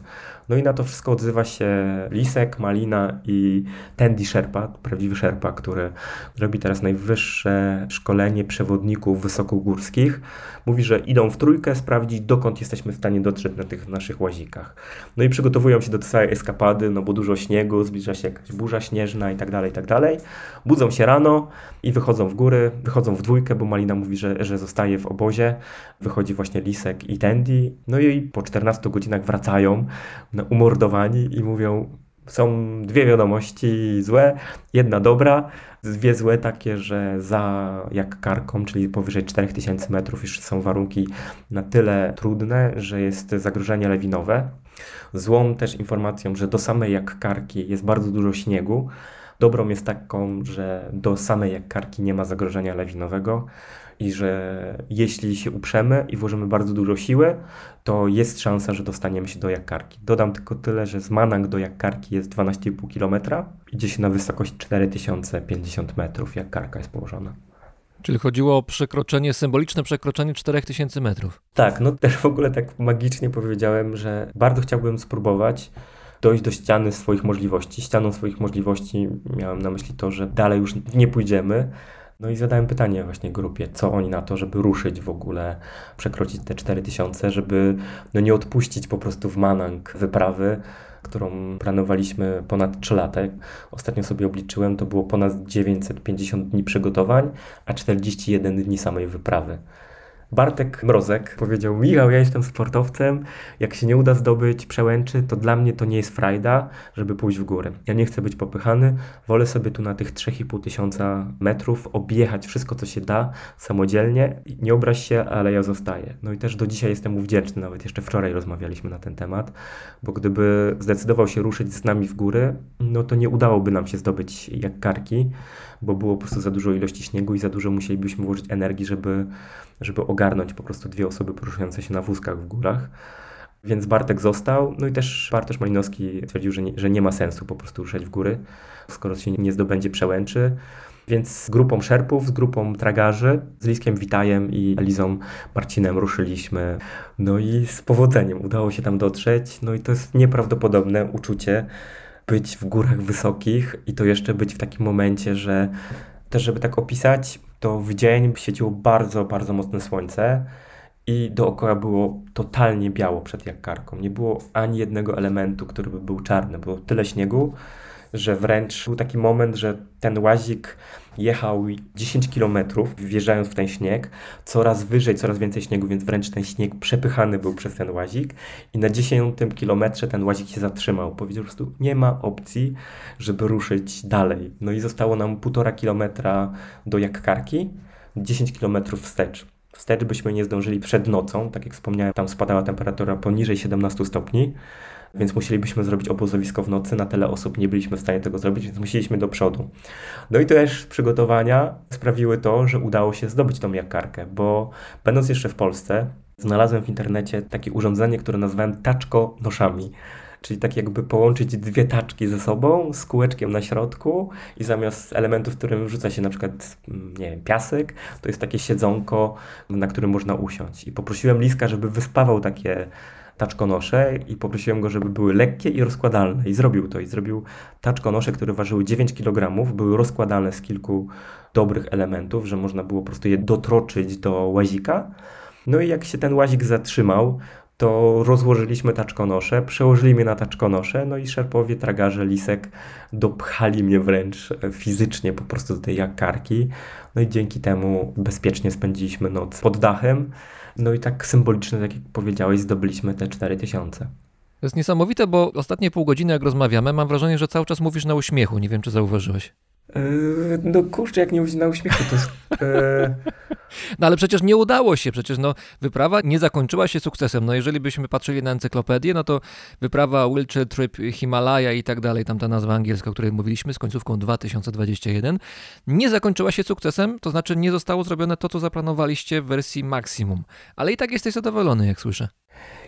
D: No i na to wszystko odzywa się Lisek, Malina i Tandy Sherpa, prawdziwy Sherpa, który robi teraz najwyższe szkolenie przewodników wysokogórskich. Mówi, że idą w trójkę sprawdzić, dokąd jesteśmy w stanie dotrzeć na tych naszych łazikach. No i przygotowują się do całej eskapady, no bo dużo śniegu, zbliża się jakaś burza śnieżna i tak dalej, i tak dalej. Budzą się rano i wychodzą w góry, wychodzą w dwójkę, bo Malina mówi, że, że zostaje w obozie. Wychodzi właśnie Lisek i Tandy. No i po 14 godzinach wracają umordowani i mówią, są dwie wiadomości złe, jedna dobra, dwie złe takie, że za jak karką, czyli powyżej 4000 metrów już są warunki na tyle trudne, że jest zagrożenie lawinowe. Złą też informacją, że do samej jak karki jest bardzo dużo śniegu. Dobrą jest taką, że do samej jak karki nie ma zagrożenia lawinowego i że jeśli się uprzemy i włożymy bardzo dużo siły, to jest szansa, że dostaniemy się do Jakarki. Dodam tylko tyle, że z Manang do Jakarki jest 12,5 km, idzie się na wysokość 4050 metrów, jak Karka jest położona.
A: Czyli chodziło o przekroczenie, symboliczne przekroczenie 4000 metrów.
D: Tak, no też w ogóle tak magicznie powiedziałem, że bardzo chciałbym spróbować dojść do ściany swoich możliwości. Ścianą swoich możliwości miałem na myśli to, że dalej już nie pójdziemy, no i zadałem pytanie właśnie grupie, co oni na to, żeby ruszyć w ogóle, przekroczyć te 4000, żeby no nie odpuścić po prostu w Manang wyprawy, którą planowaliśmy ponad 3 lata. Ostatnio sobie obliczyłem, to było ponad 950 dni przygotowań, a 41 dni samej wyprawy. Bartek Mrozek powiedział: Michał, ja jestem sportowcem. Jak się nie uda zdobyć przełęczy, to dla mnie to nie jest frajda, żeby pójść w górę. Ja nie chcę być popychany, wolę sobie tu na tych 3,5 tysiąca metrów objechać wszystko, co się da samodzielnie. Nie obraź się, ale ja zostaję. No i też do dzisiaj jestem mu wdzięczny, nawet jeszcze wczoraj rozmawialiśmy na ten temat, bo gdyby zdecydował się ruszyć z nami w góry, no to nie udałoby nam się zdobyć jak karki, bo było po prostu za dużo ilości śniegu i za dużo musielibyśmy włożyć energii, żeby, żeby ogarnąć po prostu dwie osoby poruszające się na wózkach w górach. Więc Bartek został, no i też Bartosz Malinowski stwierdził, że nie, że nie ma sensu po prostu ruszać w góry, skoro się nie zdobędzie przełęczy. Więc z grupą szerpów, z grupą tragarzy, z Liskiem Witajem i Elizą Marcinem ruszyliśmy. No i z powodzeniem udało się tam dotrzeć. No i to jest nieprawdopodobne uczucie być w górach wysokich i to jeszcze być w takim momencie, że też żeby tak opisać, to w dzień świeciło bardzo, bardzo mocne słońce i dookoła było totalnie biało przed Jakarką. Nie było ani jednego elementu, który by był czarny. Było tyle śniegu, że wręcz był taki moment, że ten łazik jechał 10 km, wjeżdżając w ten śnieg, coraz wyżej, coraz więcej śniegu, więc wręcz ten śnieg przepychany był przez ten łazik i na 10 kilometrze ten łazik się zatrzymał. Powiedział po prostu, nie ma opcji, żeby ruszyć dalej. No i zostało nam półtora kilometra do Jakkarki, 10 kilometrów wstecz. Wstecz byśmy nie zdążyli przed nocą, tak jak wspomniałem, tam spadała temperatura poniżej 17 stopni, więc musielibyśmy zrobić obozowisko w nocy. Na tyle osób nie byliśmy w stanie tego zrobić, więc musieliśmy do przodu. No i też przygotowania sprawiły to, że udało się zdobyć tą jakarkę, bo będąc jeszcze w Polsce, znalazłem w internecie takie urządzenie, które nazwałem taczko noszami. Czyli tak jakby połączyć dwie taczki ze sobą z kółeczkiem na środku i zamiast elementów, w którym wrzuca się na przykład, mm, nie wiem, piasek, to jest takie siedzonko, na którym można usiąść. I poprosiłem Liska, żeby wyspawał takie taczkonosze i poprosiłem go, żeby były lekkie i rozkładalne. I zrobił to. I zrobił taczkonosze, które ważyły 9 kg, były rozkładane z kilku dobrych elementów, że można było po prostu je dotroczyć do łazika. No i jak się ten łazik zatrzymał, to rozłożyliśmy taczkonosze, przełożyli mnie na taczkonosze, no i szerpowie, tragarze, lisek dopchali mnie wręcz fizycznie po prostu do tej jakarki. No i dzięki temu bezpiecznie spędziliśmy noc pod dachem. No i tak symbolicznie, tak jak powiedziałeś, zdobyliśmy te 4000.
A: To jest niesamowite, bo ostatnie pół godziny, jak rozmawiamy, mam wrażenie, że cały czas mówisz na uśmiechu. Nie wiem, czy zauważyłeś.
D: Yy, no kurczę, jak nie mówić na uśmiechu, to jest... Yy... *laughs*
A: No ale przecież nie udało się, przecież no, wyprawa nie zakończyła się sukcesem. No jeżeli byśmy patrzyli na encyklopedię, no to wyprawa Wiltshire Trip Himalaya i tak dalej, tam ta nazwa angielska, o której mówiliśmy, z końcówką 2021, nie zakończyła się sukcesem, to znaczy nie zostało zrobione to, co zaplanowaliście w wersji maksimum. Ale i tak jesteś zadowolony, jak słyszę.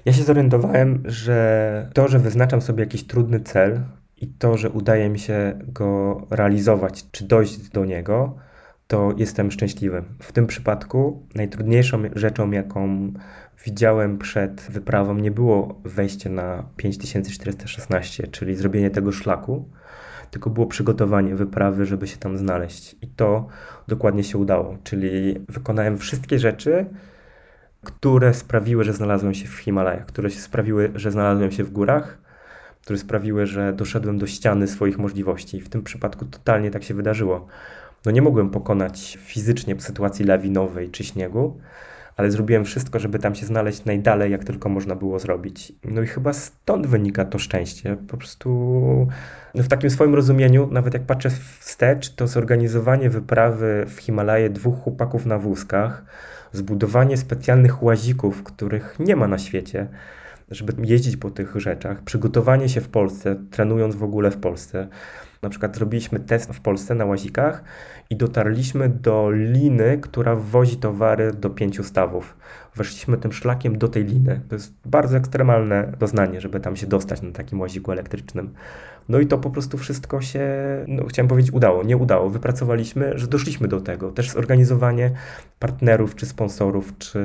D: Ja się zorientowałem, że to, że wyznaczam sobie jakiś trudny cel, i to, że udaje mi się go realizować, czy dojść do niego, to jestem szczęśliwy. W tym przypadku najtrudniejszą rzeczą, jaką widziałem przed wyprawą, nie było wejście na 5416, czyli zrobienie tego szlaku, tylko było przygotowanie wyprawy, żeby się tam znaleźć. I to dokładnie się udało, czyli wykonałem wszystkie rzeczy, które sprawiły, że znalazłem się w Himalajach, które sprawiły, że znalazłem się w górach które sprawiły, że doszedłem do ściany swoich możliwości. W tym przypadku totalnie tak się wydarzyło. No nie mogłem pokonać fizycznie sytuacji lawinowej czy śniegu, ale zrobiłem wszystko, żeby tam się znaleźć najdalej, jak tylko można było zrobić. No i chyba stąd wynika to szczęście. Po prostu no w takim swoim rozumieniu, nawet jak patrzę wstecz, to zorganizowanie wyprawy w Himalaje dwóch chłopaków na wózkach, zbudowanie specjalnych łazików, których nie ma na świecie, żeby jeździć po tych rzeczach, przygotowanie się w Polsce, trenując w ogóle w Polsce. Na przykład zrobiliśmy test w Polsce na łazikach i dotarliśmy do liny, która wozi towary do pięciu stawów. Weszliśmy tym szlakiem do tej liny. To jest bardzo ekstremalne doznanie, żeby tam się dostać na takim łaziku elektrycznym. No i to po prostu wszystko się, no chciałem powiedzieć, udało, nie udało. Wypracowaliśmy, że doszliśmy do tego. Też zorganizowanie partnerów, czy sponsorów, czy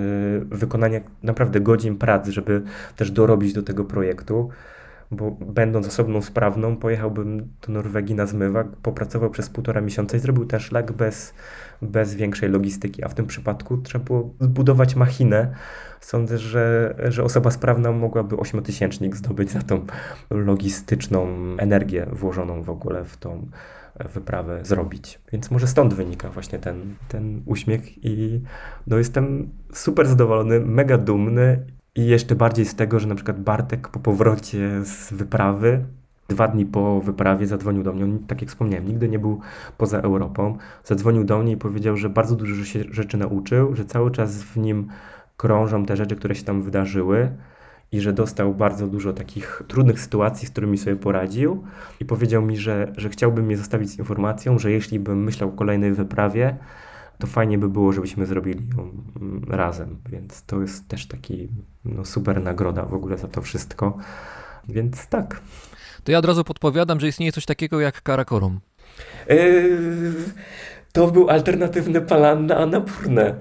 D: wykonanie naprawdę godzin pracy, żeby też dorobić do tego projektu bo będąc osobną sprawną, pojechałbym do Norwegii na zmywak, popracował przez półtora miesiąca i zrobił ten szlak bez, bez większej logistyki, a w tym przypadku trzeba było zbudować machinę. Sądzę, że, że osoba sprawna mogłaby ośmiotysięcznik zdobyć za tą logistyczną energię włożoną w ogóle w tą wyprawę zrobić. Więc może stąd wynika właśnie ten, ten uśmiech i no jestem super zadowolony, mega dumny i jeszcze bardziej z tego, że na przykład Bartek po powrocie z wyprawy Dwa dni po wyprawie zadzwonił do mnie. On, tak jak wspomniałem, nigdy nie był poza Europą. Zadzwonił do mnie i powiedział, że bardzo dużo się rzeczy nauczył, że cały czas w nim krążą te rzeczy, które się tam wydarzyły i że dostał bardzo dużo takich trudnych sytuacji, z którymi sobie poradził. I powiedział mi, że, że chciałby mnie zostawić z informacją, że jeśli bym myślał o kolejnej wyprawie, to fajnie by było, żebyśmy zrobili ją mm, razem. Więc to jest też taki no, super nagroda w ogóle za to wszystko. Więc tak.
A: To ja od razu podpowiadam, że istnieje coś takiego jak Karakorum.
D: Yy, to był alternatywny plan na Anapurnę. *laughs*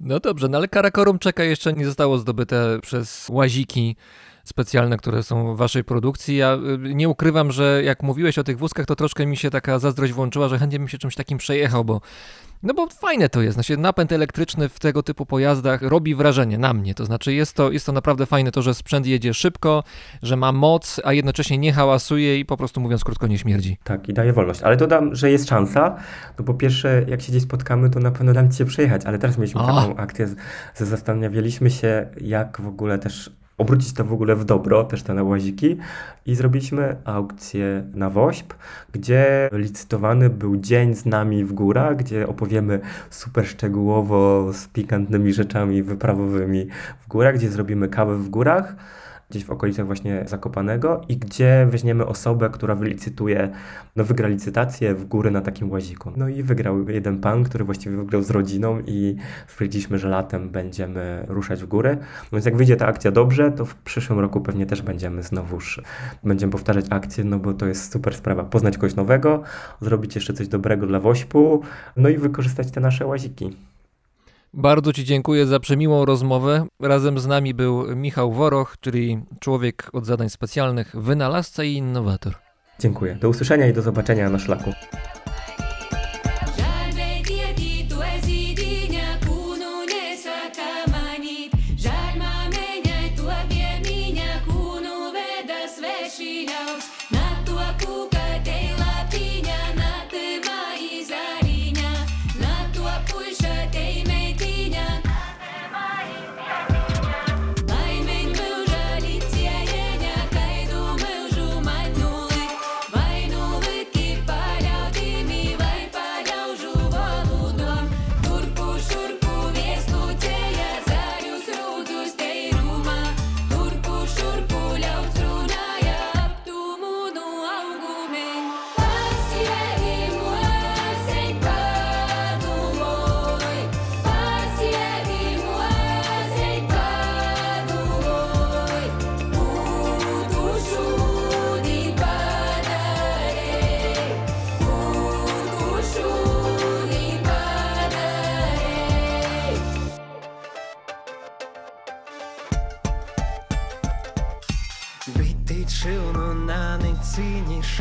A: No dobrze, no ale Karakorum czeka jeszcze nie zostało zdobyte przez łaziki specjalne, które są w waszej produkcji. Ja y, nie ukrywam, że jak mówiłeś o tych wózkach, to troszkę mi się taka zazdrość włączyła, że chętnie bym się czymś takim przejechał, bo no bo fajne to jest. Znaczy, napęd elektryczny w tego typu pojazdach robi wrażenie na mnie. To znaczy, jest to, jest to naprawdę fajne, to, że sprzęt jedzie szybko, że ma moc, a jednocześnie nie hałasuje i po prostu mówiąc krótko nie śmierdzi.
D: Tak, i daje wolność. Ale dodam, że jest szansa. No po pierwsze, jak się gdzieś spotkamy, to na pewno dam ci się przejechać. Ale teraz mieliśmy
A: O!
D: taką akcję, że zastanawialiśmy się, jak w ogóle też obrócić to w ogóle w dobro, też te łaziki. I zrobiliśmy aukcję na WOŚP, gdzie licytowany był dzień z nami w górach, gdzie opowiemy super szczegółowo z pikantnymi rzeczami wyprawowymi w górach, gdzie zrobimy kawę w górach, gdzieś w okolicach właśnie Zakopanego i gdzie weźmiemy osobę, która wylicytuje, no wygra licytację w góry na takim łaziku. No i wygrał jeden pan, który właściwie wygrał z rodziną i stwierdziliśmy, że latem będziemy ruszać w góry. No więc jak wyjdzie ta akcja dobrze, to w przyszłym roku pewnie też będziemy znowuż, będziemy powtarzać akcję, no bo to jest super sprawa. Poznać kogoś nowego, zrobić jeszcze coś dobrego dla Wośpu, no i wykorzystać te nasze łaziki.
A: Bardzo Ci dziękuję za przemiłą rozmowę. Razem z nami był Michał Woroch, czyli człowiek od zadań specjalnych, wynalazca i innowator.
D: Dziękuję. Do usłyszenia i do zobaczenia na szlaku.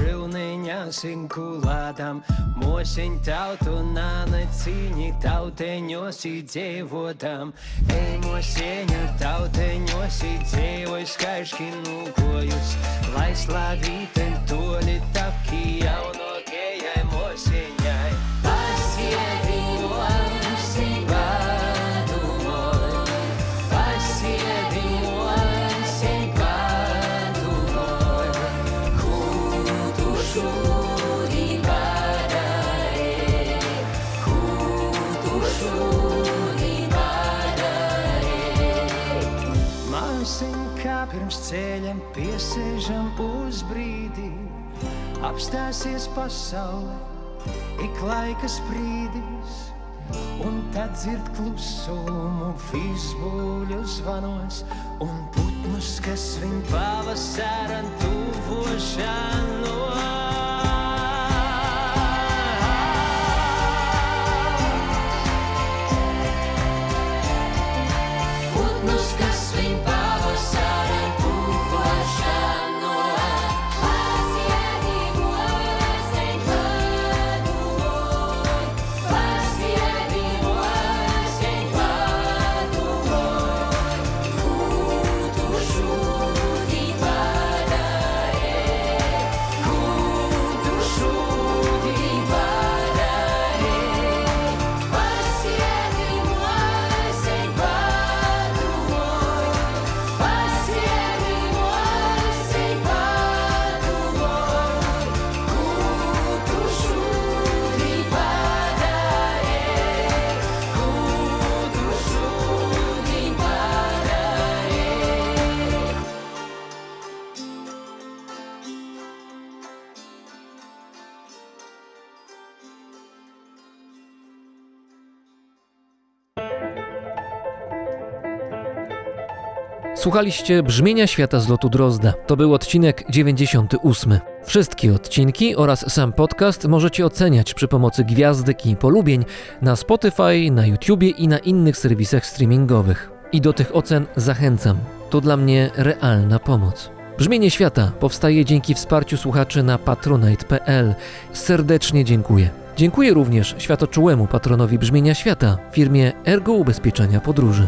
E: šilniņāsim kulādām, mūsiņ tautu nāna cīņi tauteņos īdzīvotām. Ei, mūsieņu tauteņos īdzīvoj skaiški nūkojus, lai slāvīten toli tapki jauno gejai mūsieņu. Māsiņa, kā pirms ceļam piesēžam uz brīdi, apstāsies pasaule, ik laikas brīdis, un tad dzird klusumu visbuļu zvanos, un putnus, kas viņu pavasara tuvošanos.
A: Słuchaliście Brzmienia Świata z lotu Drozda. To był odcinek 98. Wszystkie odcinki oraz sam podcast możecie oceniać przy pomocy gwiazdek i polubień na Spotify, na YouTubie i na innych serwisach streamingowych. I do tych ocen zachęcam. To dla mnie realna pomoc. Brzmienie Świata powstaje dzięki wsparciu słuchaczy na patronite.pl. Serdecznie dziękuję. Dziękuję również światoczułemu patronowi Brzmienia Świata, firmie Ergo Ubezpieczenia Podróży.